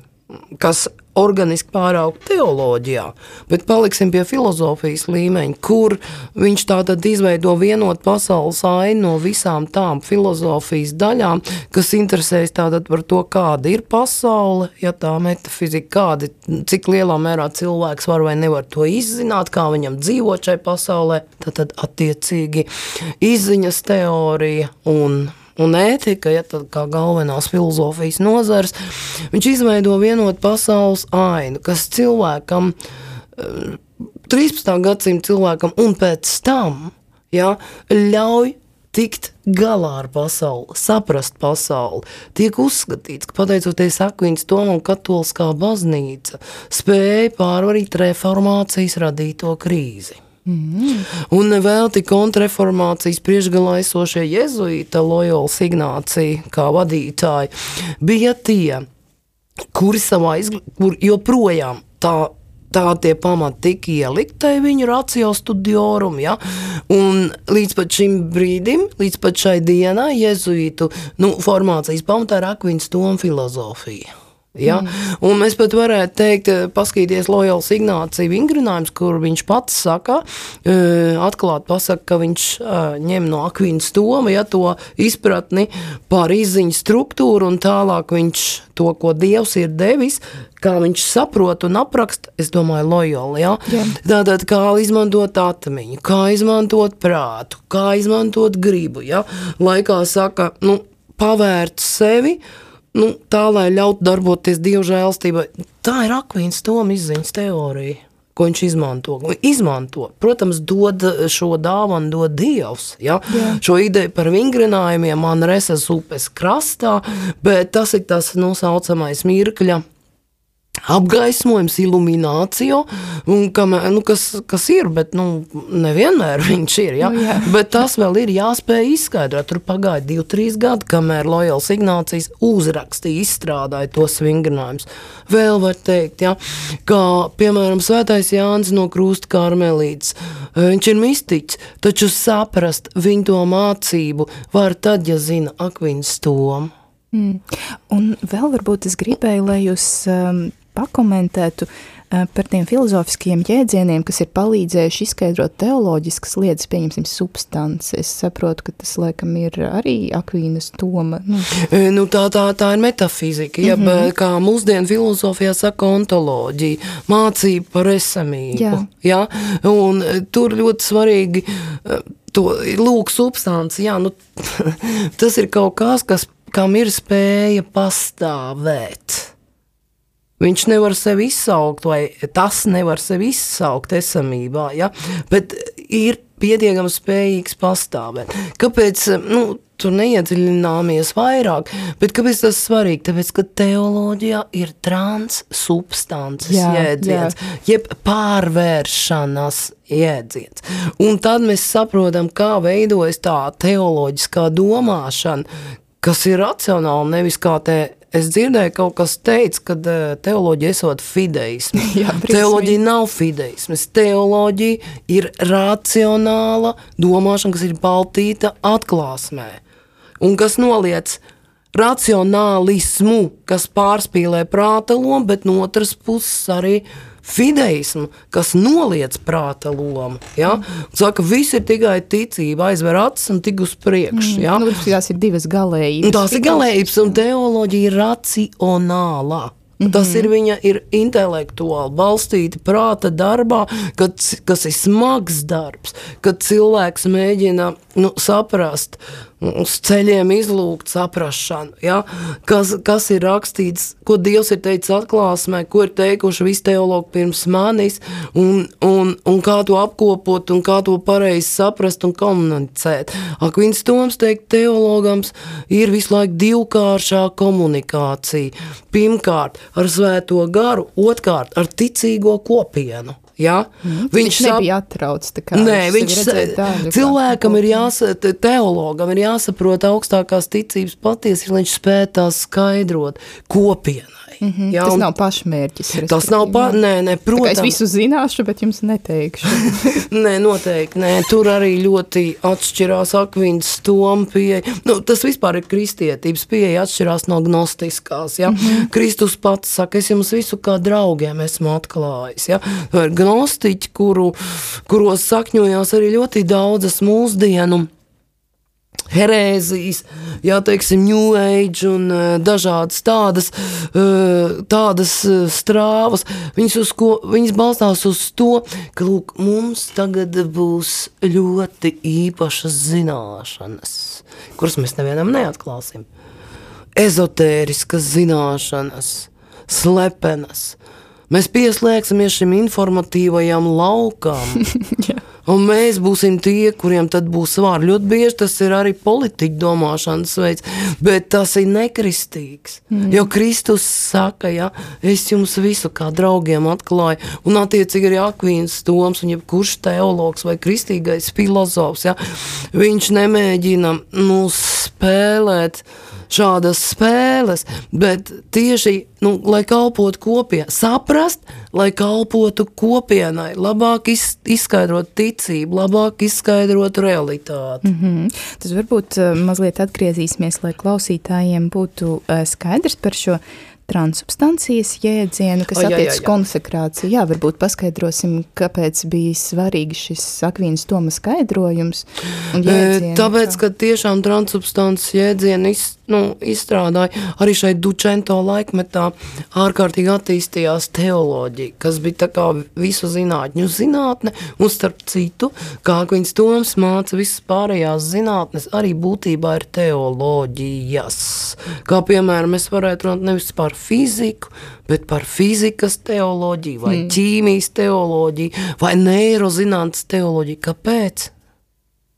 kas organiski pāraugt teoloģijā, bet paliksim pie filozofijas līmeņa, kur viņš tātad izveido vienot pasaules ainu no visām tām filozofijas daļām, kas interesēs tātad par to, kāda ir pasaule, ja tā metafizika, kādi, cik lielā mērā cilvēks var vai nevar to izzināt, kā viņam dzīvot šai pasaulē, tad attiecīgi izziņas teorija un un ētika, ja tad kā galvenās filozofijas nozars, viņš izveido vienotu pasaules ainu, kas cilvēkam, 13. Eh, gadsimta cilvēkam un pēc tam, ja, ļauj tikt galā ar pasauli, saprast pasauli. Tiek uzskatīts, ka pateicoties Akvīnas Tomam katoliskā baznīca spēja pārvarīt reformācijas radīto krīzi. Mm. Un vēl tik kontrreformācijas priekšgalā esošie jezuīta Loyolas Ignācija kā vadītāji bija tie, kuri savā izglītībā, kur joprojām tā tā tie pamati tika ielikti viņu racio studiorum, ja? un līdz pat šim brīdim, līdz pat šai dienai, jezuītu nu, formācijas pamatā ir akviņas toma filozofija. Ja? Mm. Un mēs pat varētu teikt, eh, paskatīties Lojāls Ignācija vingrinājums, kur viņš pats saka, eh, atklāt pasaka, ka viņš eh, ņem no Akvīnas Toma, ja to izpratni par izziņu struktūru un tālāk viņš to, ko Dievs ir devis, kā viņš saprot un apraksta, es domāju, lojāli. Ja? Jā. Tātad, kā izmantot atmiņu, kā izmantot prātu, kā izmantot gribu. Ja? Laikā saka, nu, pavērt sevi, uh, nu, tā, lai ļautu darboties Dieva žēlstībai. Tā ir akvīns toma izziņas teorija. Ko viņš izmanto? izmanto? Protams, dod šo dāvanu, dod Dievs. Ja? Jā. Šo ideju par vingrinājumiem man resas upes krastā, bet tas ir tas nosaucamais mirkļa apgaismojums, iluminācija, nu, kas, kas ir, bet nu, nevienmēr viņš ir. Ja? Nu, jā. bet tas vēl ir jāspēj izskaidrot. Tur pagāja divi, trīs gadi, kamēr Lojāls Ignācijas uzrakstīja, izstrādāja tos vingrinājumus. Vēl var teikt, ja, ka, piemēram, Svētais Jānis no Krusta Karmelītes, viņš ir mistiķis, taču saprast viņu to mācību var tad, ja zina akviņas tomu. Mm. Un vēl varbūt es gribēju, lai jūs um, pakomentētu uh, par tiem filozofiskiem jēdzieniem, kas ir palīdzējuši izskaidrot teoloģiskas lietas, pieņemsim, substanci. Es saprotu, ka tas laikam ir arī Akvīnas toma. Nu. E, nu, tā, tā, tā ir metafizika, ja, mm -hmm. kā mūsdienu filozofijā saka ontoloģija, mācība par esamību. Jā. Ja? Un e, tur ļoti svarīgi to lūk substanci, jā, nu, tas ir kaut kas, kas, kam ir spēja pastāvēt. Viņš nevar sevi izsaukt, vai tas nevar sevi izsaukt esamībā, ja? bet ir pietiekami spējīgs pastāvēt. Kāpēc? Nu, tur neiedziļināmies vairāk, bet kāpēc tas svarīgi? Tāpēc, ka teoloģijā ir transsubstances jēdziens, jeb pārvēršanas jēdziens. Un tad mēs saprotam, kā veidojas tā teoloģiskā domāšana, kas ir racionāli, nevis kā te Es dzirdēju, ka kaut kas teica, ka eh, teoloģija esot fideisma. Jā, teoloģija nav fideismas. Teoloģija ir racionāla domāšana, kas ir baltīta atklāsmē. Un kas noliec racionālismu, kas pārspīlē prāta lomu, bet no otras puses arī fideismu, kas noliec prāta lomu. Ja? Saka, viss ir tikai ticība, aizver acis un tik uz priekšu. Ja? Mm, nu, tās ir divas galējības. Tās ir galējības, un teoloģija ir racionālā. Mm -hmm. Tas ir viņa ir intelektuāli balstīta prāta darbā, kad, kas ir smags darbs, kad cilvēks mēģina nu, saprast, uz ceļiem izlūgt saprašanu, ja? kas, kas ir rakstīts, ko Dievs ir teicis atklāsmē, ko ir teikuši visi teologi pirms manis, un, un, un kā to apkopot, un kā to pareizi saprast un komunicēt. Akvins Toms teikt teologams ir visu laiku divkāršā komunikācija. Pirmkārt ar svēto garu, otrkārt ar ticīgo kopienu. Ja? Mm. Viņš, viņš nebija atrauts. Nē, viņš daļu, cilvēkam ir jāsaprot, teologam ir jāsaprot augstākās ticības patiesības, lai viņš spētu tās skaidrot kopienai. Mm -hmm. Jā, tas nav pašmērķis. Tas nav pa, nē, nē, protams. Es visu zināšu, bet jums neteikšu. nē, noteikti, nē. Tur arī ļoti atšķirās akvīns tom pieeja. Nu, tas vispār ir kristietības pieeja atšķirās no gnostiskās, ja. Mm -hmm. Kristus pats saka, es jums visu kā draugiem esmu atklājis, ja. Ir gnostiķi, kuru, kuros sakņojās arī ļoti daudzas mūsdienu herēzijas, jā, teiksim, New Age un uh, dažādas tādas, uh, tādas uh, strāvas. Viņas, uz ko, viņas balstās uz to, ka, lūk, mums tagad būs ļoti īpašas zināšanas, kuras mēs nevienam neatklāsim. Ezotēriskas zināšanas, slepenas. Mēs pieslēgsimies šim informatīvajam laukam. Un mēs būsim tie, kuriem tad būs vārdi. Ļoti bieži tas ir arī politiķu domāšanas veids, bet tas ir nekristīgs. Mm. Jo Kristus saka, ja es jums visu kā draugiem atklāju, un attiecīgi arī Akvīns Toms, un jebkurš teologs vai kristīgais filozofs, ja, viņš nemēģina nu, spēlēt šādas spēles, bet tieši, nu, lai kalpotu kopienai, saprast, lai kalpotu kopienai, labāk iz, izskaidrot ticību, labāk izskaidrot realitāti. Mm -hmm. Tas varbūt uh, mazliet atgriezīsimies, lai klausītājiem būtu uh, skaidrs par šo transubstancijas jēdzienu, kas attiecas konsekrāciju. Jā, varbūt paskaidrosim, kāpēc bija svarīgi šis Akvīnas Toma skaidrojums. Jēdzienu, Tāpēc, ka tiešām transubstancijas jēdzienu iz, nu, izstrādāja arī šai Dučento laikmetā ārkārtīgi attīstījās teoloģija, kas bija tā kā visu zinātņu zinātne, un starp citu, kā Akvīns Toms māca visas pārējās zinātnes, arī būtībā ir teoloģijas. Kā piemēram, mēs varētu runāt nevis par fiziku, bet par fizikas teoloģiju, vai mm. ķīmijas teoloģiju, vai neirozinātnes teoloģiju. Kāpēc?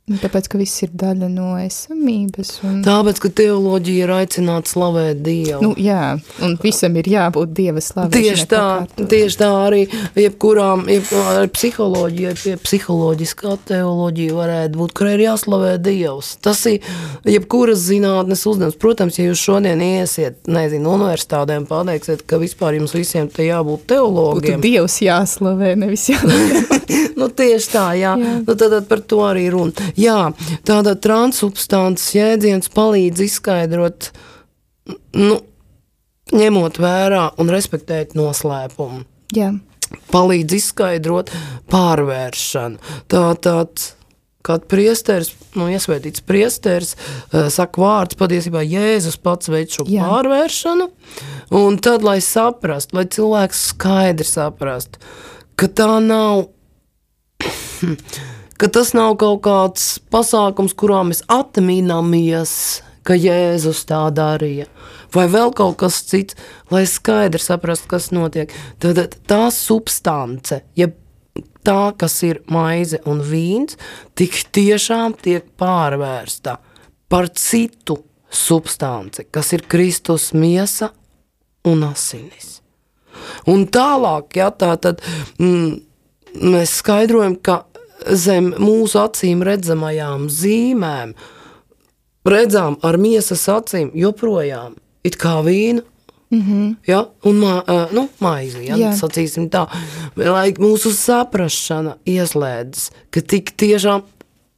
Tāpēc, ka viss ir daļa no esamības. Un... Tāpēc, ka teoloģija ir aicināta slavēt Dievu. Nu, jā, un visam ir jābūt Dieva slavēšanai. Tieši tā, tieši tā arī jebkurām, jeb, ar psiholoģiju, pie psiholoģiskā teoloģija varētu būt, kurai ir jāslavē Dievs. Tas ir jebkuras zinātnes uzdevums. Protams, ja jūs šodien iesiet, nezinu, universitātēm pateiksiet, ka vispār jums visiem te jābūt teologiem. Būtu Dievs jāslavē, nevis jāslavē. nu, tieši tā, jā. jā. Nu, tad, tad par to arī runa. Jā, tāda transsubstances jēdziens palīdz izskaidrot, nu, ņemot vērā un respektēt noslēpumu. Jā. Palīdz izskaidrot pārvēršanu. Tā tāds kad priesteris, nu, iesvētīts priesteris, uh, saka vārds, patiesībā Jēzus pats veic šo Jā. pārvēršanu, un tad, lai saprastu, lai cilvēks skaidri saprastu, ka tā nav ka tas nav kaut kāds pasākums, kurā mēs atminamies, ka Jēzus tā darīja, vai vēl kaut kas cits, lai skaidri saprastu, kas notiek. Tad tā substance, ja tā, kas ir maize un vīns, tik tiešām tiek pārvērsta par citu substanci, kas ir Kristus miesa un asinis. Un tālāk, ja tā tad mm, mēs skaidrojam, ka zem mūsu acīm redzamajām zīmēm, redzām ar miesas acīm joprojām it kā vīnu. Mm -hmm. ja? Un mā, nu, maizi, ja? Jā. sacīsim tā, lai mūsu saprašana ieslēdzas, ka tik tiešām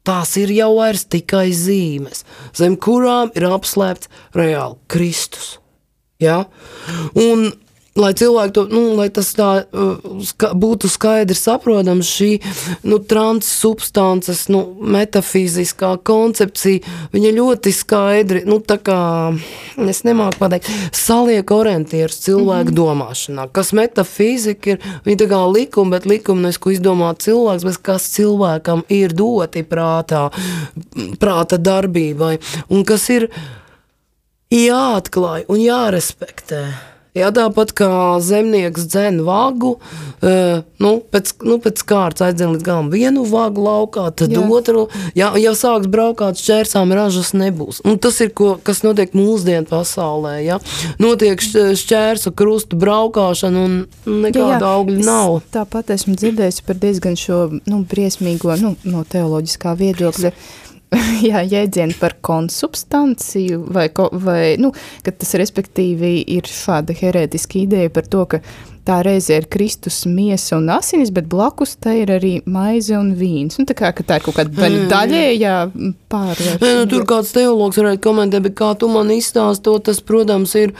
tās ir jau vairs tikai zīmes, zem kurām ir apslēpts reāli Kristus. Ja? Un lai cilvēki to, nu, lai tas tā uh, ska, būtu skaidri saprotams, šī nu, transsubstances, nu, metafiziskā koncepcija, viņa ļoti skaidri, nu, tā kā, es nemāku pateikt, saliek orientierus cilvēku mm -hmm. domāšanā, kas metafizika ir, viņa tā kā likuma, bet likuma nes, ko izdomā cilvēks, bet kas cilvēkam ir doti prātā, prāta darbībai, un kas ir jāatklāj un jārespektē. Jā, tāpat kā zemnieks dzen vagu, uh, nu, pēc, nu, pēc kārtas aizdzen līdz galam vienu vagu laukā, tad jā. otru. Jā, ja sāks braukāt šķērsām, ražas nebūs. Un tas ir, ko, kas notiek mūsdienu pasaulē. Ja? Notiek šķērsu krustu braukšana un nekāda augļa nav. Tāpat esmu dzirdējis par diezgan šo nu, briesmīgo nu, no teoloģiskā viedokļa. jā, jēdzienu par konsubstanciju, vai, vai nu, tas respektīvi ir šāda herētiska ideja par to, ka tā reizē ir Kristus miesa un asinis, bet blakus tai ir arī maize un vīns. Nu, tā kā tā ir kaut kāda daļa, daļējā pārvēršana. Nu, tur kāds teologs varētu komentēt, bet kā tu man izstāstot, tas, protams, ir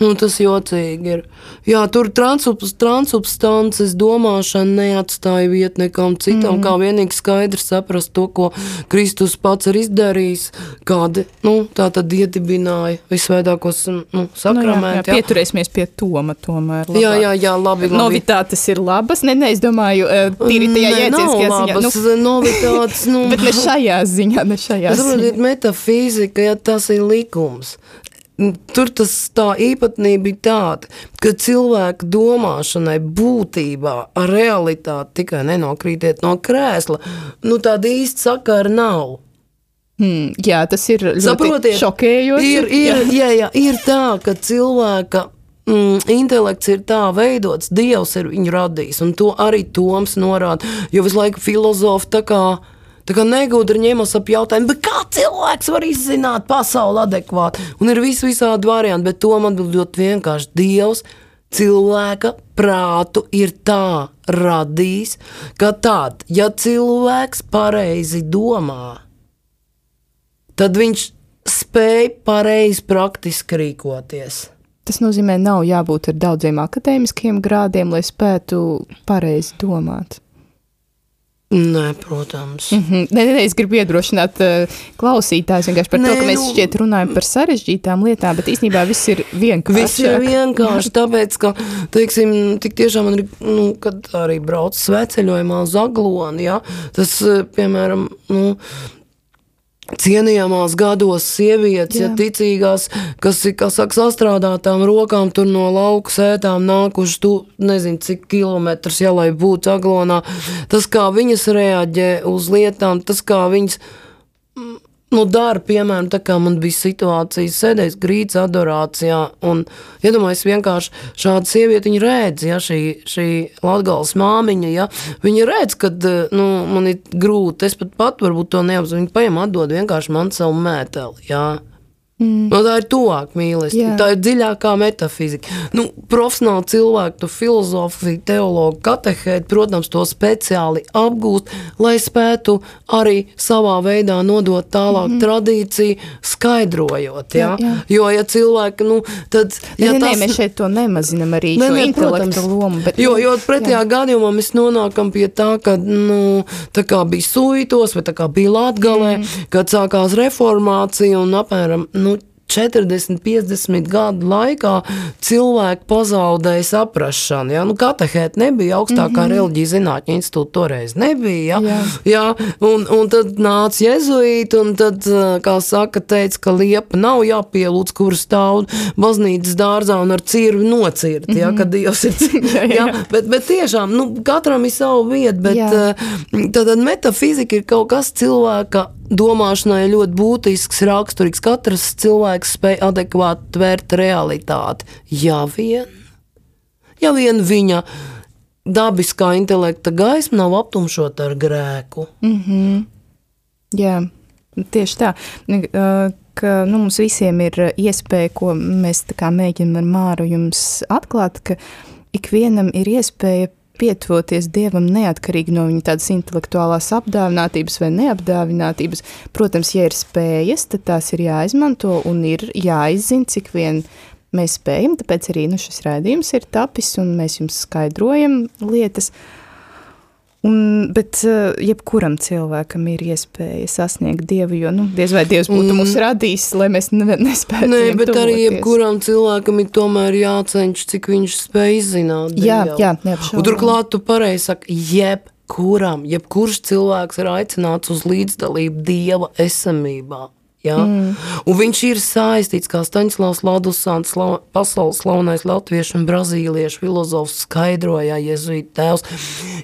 Nu, tas jocīgi ir. Jā, tur transubstances domāšana neatstāja vietu nekam citam, mm. kā vienīgi skaidrs saprast to, ko Kristus pats ir izdarījis, kādi, nu, tā tad iedibināja visvētākos nu, sakramentus. Nu, jā, jā, pieturēsimies pie Toma tomēr. Labāk. Jā, jā, jā, labi, labi. Novitātes ir labas, ne, ne, es domāju, eh, tīri tajā jēdzienskajā ziņā. Nu, novitātes, nu. bet ne šajā ziņā, ne šajā ziņā. Saprotiet, metafīzika, ja tas ir likums. Tur tas tā īpatnība ir tāda, ka cilvēka domāšanai būtībā ar realitāti tikai nenokrītiet no krēsla, nu tāda īsta sakara nav. Hmm, jā, tas ir Saprotiet, šokējoši. Ir, ir, jā. Jā, jā, ir tā, ka cilvēka mm, intelekts ir tā veidots, Dievs ir viņu radījis, un to arī Toms norāda, jo visu laiku filozofi tā kā tā kā negudri ņemas ap jautājumu, bet kā cilvēks var izzināt pasauli adekvāti? Un ir vis visādi varianti, bet to man atbildot vienkārši Dievs cilvēka prātu ir tā radījis, ka tad, ja cilvēks pareizi domā, tad viņš spēj pareizi praktiski rīkoties. Tas nozīmē, nav jābūt ar daudziem akadēmiskiem grādiem, lai spētu pareizi domāt. Nē, protams. Mm -hmm. nē, nē, es gribu iedrošināt uh, klausītājus vienkārši par nē, to, ka mēs nu, šķiet runājam par sarežģītām lietām, bet īstenībā viss ir vienkārši. Viss ir vienkārši, tāpēc, ka, teiksim, tik tiešām man ir, nu, kad arī brauc sveceļojumā uz Agloni, ja, tas, piemēram, nu, cienījamās gados sievietes, Jā. ja ticīgās, kas ir, kā saka, sastrādātām rokām tur no lauku sētām nākuši tu, nezinu, cik kilometrus, ja lai būtu aglonā, tas, kā viņas reaģē uz lietām, tas, kā viņas nu, dara, piemēram, tā kā man bija situācija, sēdēs grīdas adorācijā, un iedomājieties, ja vienkārši šāda sieviete, viņa redz, ja šī, šī latgales māmiņa, ja, viņa redz, ka, nu, man ir grūti, es pat pat varbūt to neapzinu, viņa paiem atdod vienkārši man savu mēteli, ja, Mm. No, tā ir tuvāk mīlestība, tā ir dziļākā metafizika. Nu, profesionāli cilvēki, tu filozofija, teologi, katehēti, protams, to speciāli apgūst, lai spētu arī savā veidā nodot tālāk mm -hmm. tradīciju, skaidrojot. Ja? Jā, jā. Jo, ja cilvēki, nu, tad. Ja ne, tas... ne, mēs šeit to nemazinam arī ne, ne, intelektu lomu. Bet, jo, jo pretējā jā. gadījumā mēs nonākam pie tā, ka, nu, tā kā bija suitos, vai tā kā bija Latgalē, mm. kad sākās reformācija un apmēram, nu, 40, 50 gadu laikā cilvēki pazaudēja saprāšanu. Ja? Nu, Katehēta nebija augstākā mm -hmm. reliģija zinātņu institūta, toreiz nebija. Ja? Jā. Ja? Un, un tad nāca jēzuīti, un tad, kā saka, teica, ka liepa nav jāpielūdz, kur stāv baznīcas dārzā un ar cirvi nocirt, mm -hmm. ja? kad Dievs ir cits. ja? ja? bet, bet tiešām, nu, katram ir savu vietu, bet jā. tad, tad metafizika ir kaut kas cilvēka domāšanai ļoti būtisks, raksturīgs. Katrs cilvēks spēj adekvāti tvērt realitāti. Ja vien, ja vien viņa dabiskā intelekta gaisma nav aptumšota ar grēku. Mm -hmm. Jā, tieši tā. Ka, nu, mums visiem ir iespēja, ko mēs mēģinām ar Māru jums atklāt, ka ikvienam ir iespēja pietuvoties Dievam neatkarīgi no viņa tādas intelektuālās apdāvinātības vai neapdāvinātības. Protams, ja ir spējas, tad tās ir jāizmanto un ir jāizzina, cik vien mēs spējam. Tāpēc arī nu, šis raidījums ir tapis un mēs jums skaidrojam lietas. Uh, Un, bet uh, jebkuram cilvēkam ir iespēja sasniegt dievu, jo nu, diez vai dievs būtu mūs radījis, lai mēs ne, nespētu. Nē, bet tuvoties. arī jebkuram cilvēkam ir tomēr jācenš, cik viņš spēj izzināt. Jā, dievu. jā, neapšaubām. Turklāt tu pareizi saki, jebkuram, jebkurš cilvēks ir aicināts uz līdzdalību dieva esamībā. Ja? Mm. Un viņš ir saistīts, kā Ladusants, sla, pasaules slavenais latviešu un brazīliešu filozofs skaidroja, Jēzus tēvs.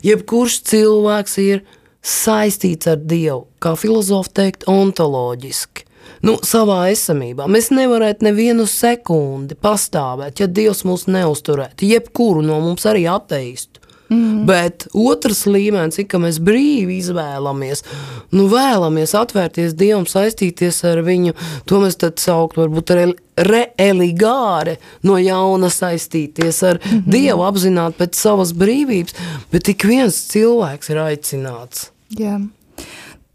Jebkurš cilvēks ir saistīts ar Dievu, kā filozofi teikt, ontoloģiski. Nu, savā esamībā mēs nevarētu nevienu sekundi pastāvēt, ja Dievs mūs neusturētu. Jebkuru no mums arī ateistu. Mm. Bet otrs līmenis ir, ka mēs brīvi izvēlamies, nu, vēlamies atvērties Dievam, saistīties ar viņu. To mēs tad saukt varbūt ar reeligāre, no jauna saistīties ar mm -hmm. Dievu, apzināt pēc savas brīvības, bet tik viens cilvēks ir aicināts. Jā.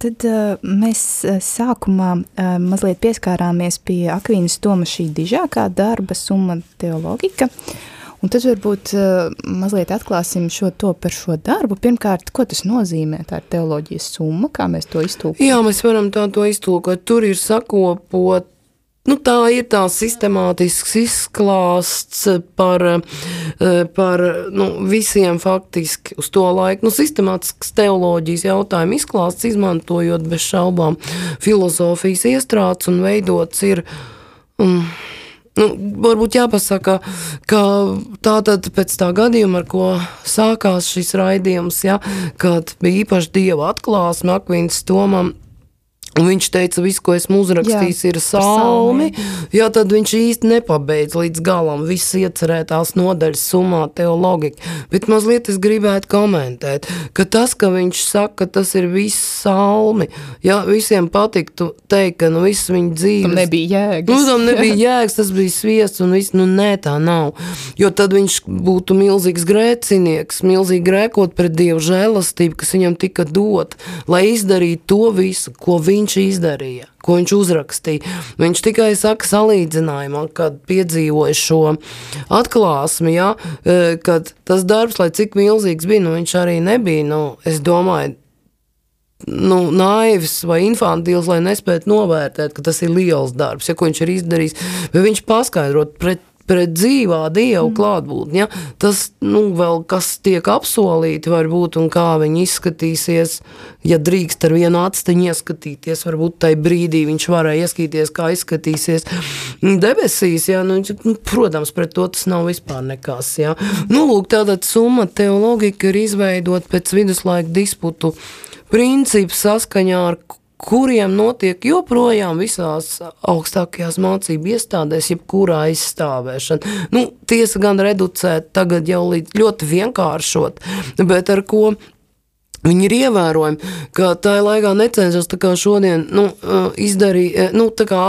Tad uh, mēs sākumā uh, mazliet pieskārāmies pie Akvīnas Toma šī dižākā darba, summa teologika. Uh, Un tad varbūt uh, mazliet atklāsim šo to par šo darbu. Pirmkārt, ko tas nozīmē? Tā ir teoloģijas summa, kā mēs to iztulkojam. Jā, mēs varam tā to iztulkot. Tur ir sakopot Nu, tā ir tā sistemātisks izklāsts par, eh, par nu, visiem faktiski uz to laiku. Nu, sistemātisks teoloģijas jautājumu izklāsts, izmantojot bez šaubām filozofijas iestrādes un veidots ir. Um, Nu, varbūt jāpasaka, ka tā tad pēc tā gadījuma, ar ko sākās šis raidījums, ja, kad bija īpaši dieva atklāsme Akvīnas Tomam, Un viņš teica, viss, ko esmu uzrakstījis, jā, ir salmi. Jā, tad viņš īsti nepabeidz līdz galam visas iecerētās nodaļas summā teoloģika. Bet mazliet es gribētu komentēt, ka tas, ka viņš saka, ka tas ir viss salmi, ja visiem patiktu teikt, ka nu viss viņa dzīves... Tam nebija jēgas. Nu, tam nebija jēgas, tas bija sviests un viss, nu nē, tā nav. Jo tad viņš būtu milzīgs grēcinieks, milzīgi grēkot pret Dievu žēlastību, kas viņam tika dot, lai izdarītu to visu, ko viņš viņš izdarīja, ko viņš uzrakstīja. Viņš tikai saka salīdzinājumā, kad piedzīvoja šo atklāsmi, ja, e, kad tas darbs, lai cik milzīgs bija, nu viņš arī nebija, nu, es domāju, nu, naivs vai infantils, lai nespētu novērtēt, ka tas ir liels darbs, ja ko viņš ir izdarījis. Bet viņš paskaidrot pret pret dzīvā Dieva mm. klātbūtni. Ja? Tas, nu, vēl kas tiek apsolīti, varbūt, un kā viņi izskatīsies, ja drīkst ar vienu atsteņu ieskatīties, varbūt tajā brīdī viņš varēja ieskatīties, kā izskatīsies debesīs, ja? nu, nu, protams, pret to tas nav vispār nekas. Ja? Nu, lūk, tātad summa teoloģika ir izveidot pēc viduslaika disputu principu saskaņā ar kuriem notiek joprojām visās augstākajās mācību iestādēs, jebkurā aizstāvēšana. Nu, tiesa gan reducēt tagad jau līdz ļoti vienkāršot, bet ar ko Viņi ir ievērojami, ka tā laikā necenšas tā kā šodien nu, izdarīt, nu, tā kā,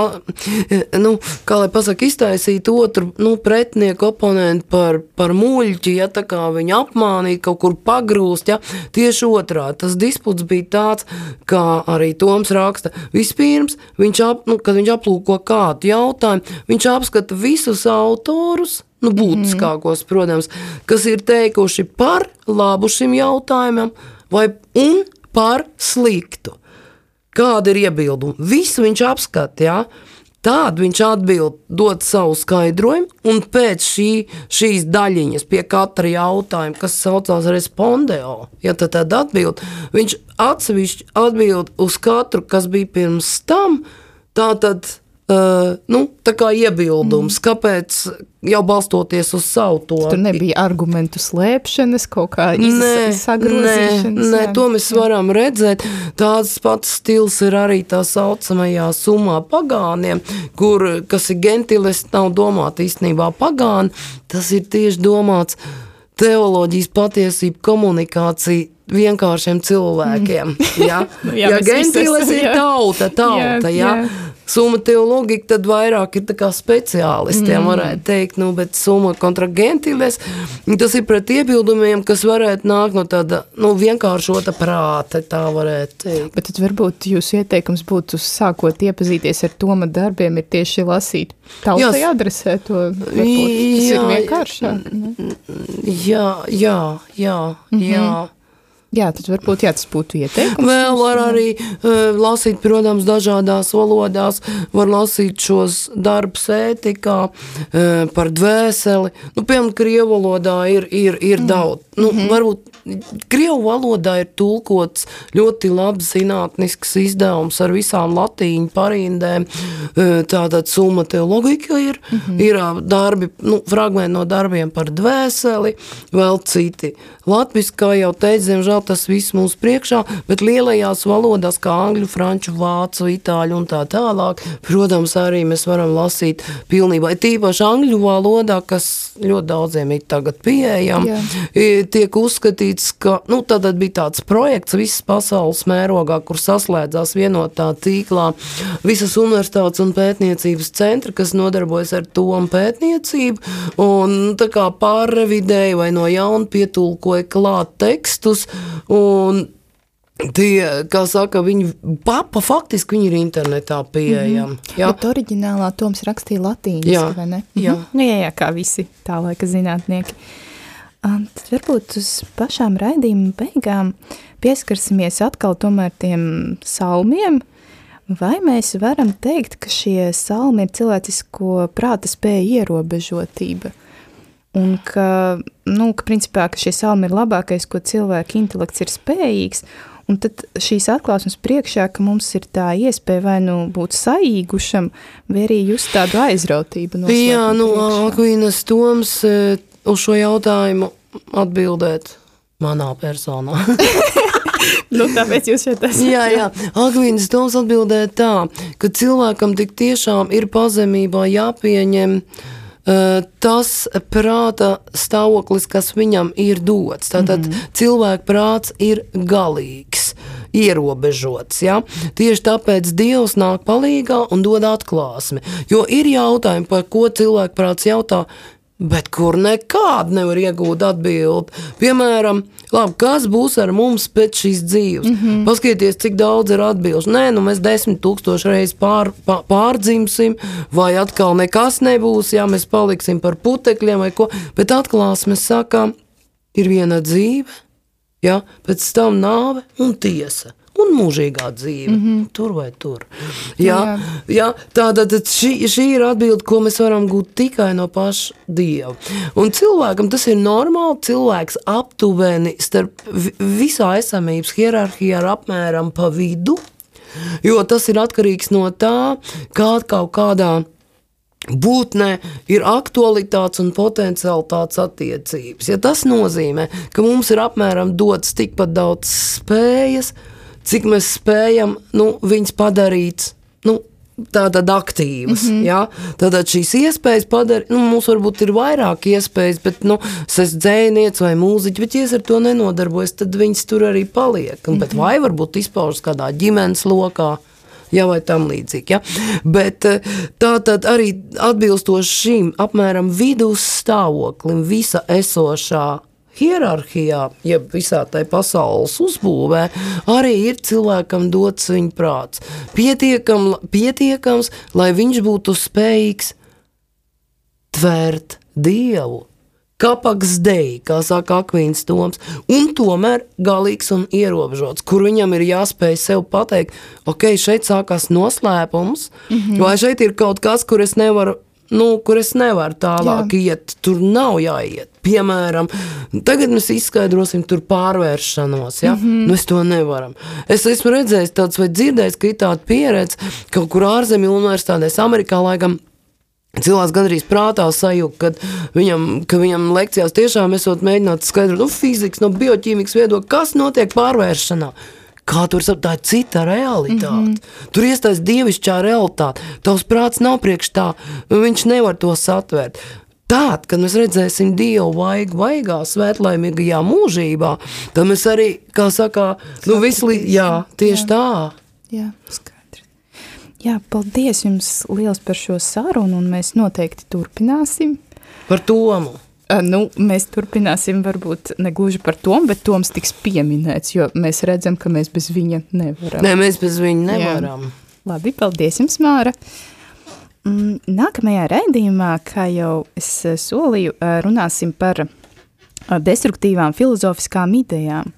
nu, kā lai pasaka, iztaisīt otru nu, pretinieku oponentu par, par muļķi, ja tā kā viņu apmānīt, kaut kur pagrūst, ja tieši otrā. Tas disputs bija tāds, kā arī Toms raksta. Vispirms, viņš ap, nu, kad viņš aplūko kādu jautājumu, viņš apskata visus autorus, nu, būtiskākos, protams, kas ir teikuši par labu šim jautājumam, vai un par sliktu. Kāda ir iebildumi? Visu viņš apskata, jā. Tad viņš atbild, dod savu skaidrojumu, un pēc šī, šīs daļiņas, pie katra jautājuma, kas saucās respondeo, ja tad atbild, viņš atsevišķi atbild uz katru, kas bija pirms tam. Tātad Uh, nu, tā kā iebildums, mm. kāpēc jau balstoties uz savu to. Tur nebija argumentu slēpšanas, kaut kā sagrozīšanas. Nē, nē, to mēs varam redzēt. Tāds pats stils ir arī tā saucamajā summā pagāniem, kur, kas ir gentiles, nav domāta īstenībā pagāni, tas ir tieši domāts teoloģijas patiesība, komunikācija vienkāršiem cilvēkiem. Mm. Ja, ja gentiles ir tauta, tauta, jā, ja. jā summa teoloģija, tad vairāk ir speciālistiem, mm. varētu teikt, nu, bet summa kontragentiles, tas ir pret iebildumiem, kas varētu nākt no tāda, nu, vienkāršota prāta, tā varētu teikt. Bet tad varbūt jūs ieteikums būtu sākot iepazīties ar Toma darbiem, ir tieši lasīt tautai adresē to, varbūt, tas jā, ir vienkāršāk. Ne? Jā, jā, jā, mm -hmm. jā. Jā, tad varbūt jā, tas būtu ieteikums. Vēl var arī uh, lasīt, protams, dažādās valodās, var lasīt šos darbus ētikā uh, par dvēseli. Nu, piemēram, krievu valodā ir, ir, ir mm. daudz. Nu, mm -hmm. Varbūt Krievu valodā ir tulkots ļoti labs zinātnisks izdevums ar visām latīņu parindēm. Tātad summa teologika ir, mm -hmm. ir darbi, nu, fragmenti no darbiem par dvēseli, vēl citi. Latviski, kā jau teicu, diemžēl tas viss mums priekšā, bet lielajās valodās, kā angļu, franču, vācu, itāļu un tā tālāk, protams, arī mēs varam lasīt pilnībā. Tīpaši angļu valodā, kas ļoti daudziem ir tagad pieejama, tiek uzskatīts ka nu, tad bija tāds projekts visas pasaules mērogā, kur saslēdzās vienotā tīklā visas universitātes un pētniecības centri, kas nodarbojas ar to pētniecību, un tā kā pārrevidēja vai no jauna pietulkoja klāt tekstus, un Tie, kā saka, viņi papa faktiski viņi ir internetā pieejami. Mm -hmm. Jā, bet oriģinālā Toms rakstīja latīņiski, vai ne? Jā. Mm -hmm. jā, jā, kā visi tā laika zinātnieki. Tad varbūt uz pašām raidījuma beigām pieskarsimies atkal tomēr tiem salmiem, vai mēs varam teikt, ka šie salmi ir cilvēcisko prāta spēja ierobežotība, un ka, nu, ka principā, ka šie salmi ir labākais, ko cilvēka intelekts ir spējīgs, Un tad šīs atklāsmes priekšā, ka mums ir tā iespēja vai nu būt saīgušam, vai arī just tādu aizrautību. Jā, nu, Akvīnas Toms uz šo jautājumu atbildēt manā personā. nu, tāpēc jūs šeit esat. Jā, jā. Agvīnas Toms atbildēja tā, ka cilvēkam tik tiešām ir pazemībā jāpieņem uh, tas prāta stāvoklis, kas viņam ir dots. Tātad mm -hmm. cilvēka prāts ir galīgs ierobežots. Ja? Tieši tāpēc Dievs nāk palīdzīgā un dod atklāsmi. Jo ir jautājumi, par ko cilvēks prāts jautā, bet kur nekādu nevar iegūt atbildi. Piemēram, labi, kas būs ar mums pēc šīs dzīves? Mm -hmm. Paskatieties, cik daudz ir atbildes. Nē, nu mēs desmit tūkstoši reizes pār, pār, pārdzimsim, vai atkal nekas nebūs, ja mēs paliksim par putekļiem vai ko. Bet atklāsmes saka, ir viena dzīve, ja, pēc tam nāve un tiesa un mūžīgā dzīve. Mm -hmm. Tur vai tur. Jā, jā. Jā, tātad šī, šī ir atbilde, ko mēs varam gūt tikai no paša Dieva. Un cilvēkam tas ir normāli. Cilvēks aptuveni starp visā esamības hierarhijā ir apmēram pa vidu, jo tas ir atkarīgs no tā, kā kaut kādā būtnē ir aktualitātes un potenciālitātes attiecības. Ja tas nozīmē, ka mums ir apmēram dots tikpat daudz spējas, cik mēs spējam nu, viņus padarīt. Nu, Tātad aktīvas. Mm -hmm. ja? Tātad šīs iespējas padara, nu, mums varbūt ir vairāk iespējas, bet nu, es esmu dzēnieks vai mūziķis, bet, ja es ar to nenodarbojos, tad viņas tur arī paliek. Mm -hmm. Vai varbūt izpaužas kādā ģimenes lokā. Ja, vai tam līdzīgi. Ja? Bet eh, tā tad arī atbilstoši šim apmēram vidusstāvoklim, visa esošā hierarhijā, jeb visā tajā pasaules uzbūvē, arī ir cilvēkam dots viņa prāts. Pietiekam, pietiekams, lai viņš būtu spējīgs tvērt dievu. Kapaks dei, kā saka Akvīns Toms, un tomēr galīgs un ierobežots, kur viņam ir jāspēj sev pateikt, ok, šeit sākās noslēpums, mm -hmm. vai šeit ir kaut kas, kur es nevaru nu, kur es nevaru tālāk Jā. iet. Tur nav jāiet. Piemēram, tagad mēs izskaidrosim tur pārvēršanos. Ja? Mm -hmm. nu, es to nevaru. Es esmu redzējis tāds vai dzirdējis, ka ir tāda pieredze kaut kur ārzemju universitātēs, Amerikā laikam. Cilvēks gandrīz prātā sajūta, ka viņam, ka viņam lekcijās tiešām esot mēģināt skaidrot nu, fizikas, no bioķīmikas viedokļa, kas notiek pārvēršanā. Kā tur tā cita realitāte? Mm -hmm. Tur iestājas dievišķā realitāte. Tavs prāts nav priekš tā, viņš nevar to satvērt. Tātad, kad mēs redzēsim Dievu vaigu, vaigā, svētlaimīgajā mūžībā, tad mēs arī, kā saka, nu visu, jā, tieši jā. tā. Jā, skaidrs. Jā, paldies jums liels par šo sarunu, un mēs noteikti turpināsim. Par Tomu. Nu, mēs turpināsim varbūt ne gluži par to, bet Toms tiks pieminēts, jo mēs redzam, ka mēs bez viņa nevaram. Nē, mēs bez viņa nevaram. Jā. Labi, paldies jums, Māra. Mm, nākamajā raidījumā, kā jau es solīju, runāsim par destruktīvām filozofiskām idejām,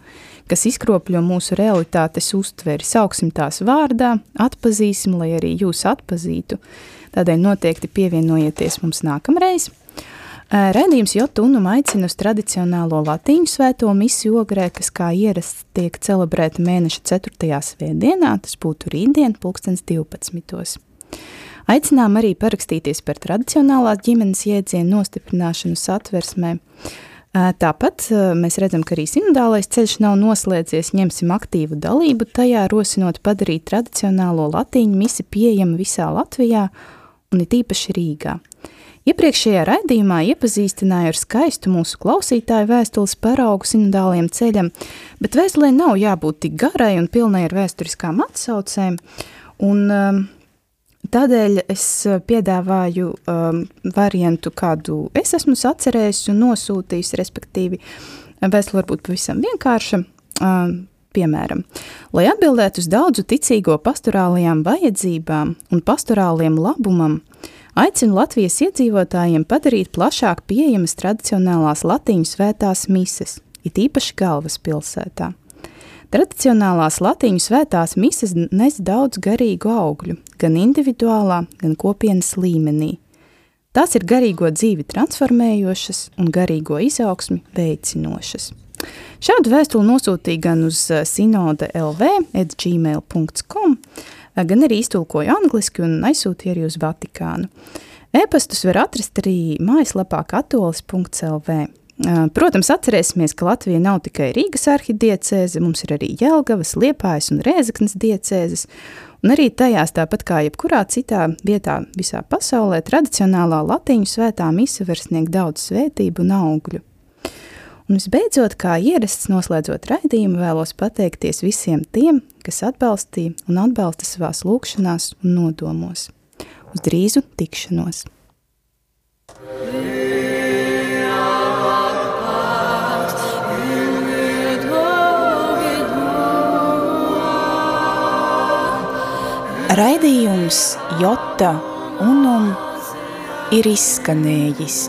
kas izkropļo mūsu realitātes uztveri. Sauksim tās vārdā, atpazīsim, lai arī jūs atpazītu. Tādēļ noteikti pievienojieties mums nākamreiz. Redījums Jotunum aicina uz tradicionālo latīņu svēto misiju ogrē, kas kā ierasts tiek celebrēta mēneša 4. svētdienā, tas būtu rītdien, pulkstens 12. Aicinām arī parakstīties par tradicionālās ģimenes jēdzienu nostiprināšanu satversmē. Tāpat mēs redzam, ka arī sinodālais ceļš nav noslēdzies, ņemsim aktīvu dalību tajā, rosinot padarīt tradicionālo latīņu misi pieejamu visā Latvijā un it īpaši Rīgā. Iepriekšējā raidījumā iepazīstināju ar skaistu mūsu klausītāju vēstules paraugu sinodāliem ceļam, bet vēstulē nav jābūt tik garai un pilnai ar vēsturiskām atsaucēm, un um, tādēļ es piedāvāju um, variantu, kādu es esmu sacerējis un nosūtījis, respektīvi vēstule varbūt pavisam vienkārša, um, Piemēram, lai atbildētu uz daudzu ticīgo pastorālajām vajadzībām un pastorāliem labumam, aicina Latvijas iedzīvotājiem padarīt plašāk pieejamas tradicionālās latīņu svētās mises, it īpaši galvaspilsētā. Tradicionālās latīņu svētās mises nes daudz garīgu augļu, gan individuālā, gan kopienas līmenī. Tās ir garīgo dzīvi transformējošas un garīgo izaugsmi veicinošas. Šādu vēstuli nosūtīja gan uz sinode lv, edgmail.com, gan arī iztulkoju angliski un aizsūtīju arī uz Vatikānu. E-pastus var atrast arī mājaslapā katolis.lv. Protams, atcerēsimies, ka Latvija nav tikai Rīgas arhidiecēze, mums ir arī Jelgavas, Liepājas un Rēzeknas diecēzes, un arī tajās, tāpat kā jebkurā citā vietā visā pasaulē, tradicionālā latiņu svētā mise var sniegt daudz svētību un augļu. Un visbeidzot, kā ierasts noslēdzot raidījumu, vēlos pateikties visiem tiem, kas atbalstīja un atbalsta savās lūkšanās un nodomos. Uz drīzu tikšanos! Raidījums Jota Unum ir izskanējis.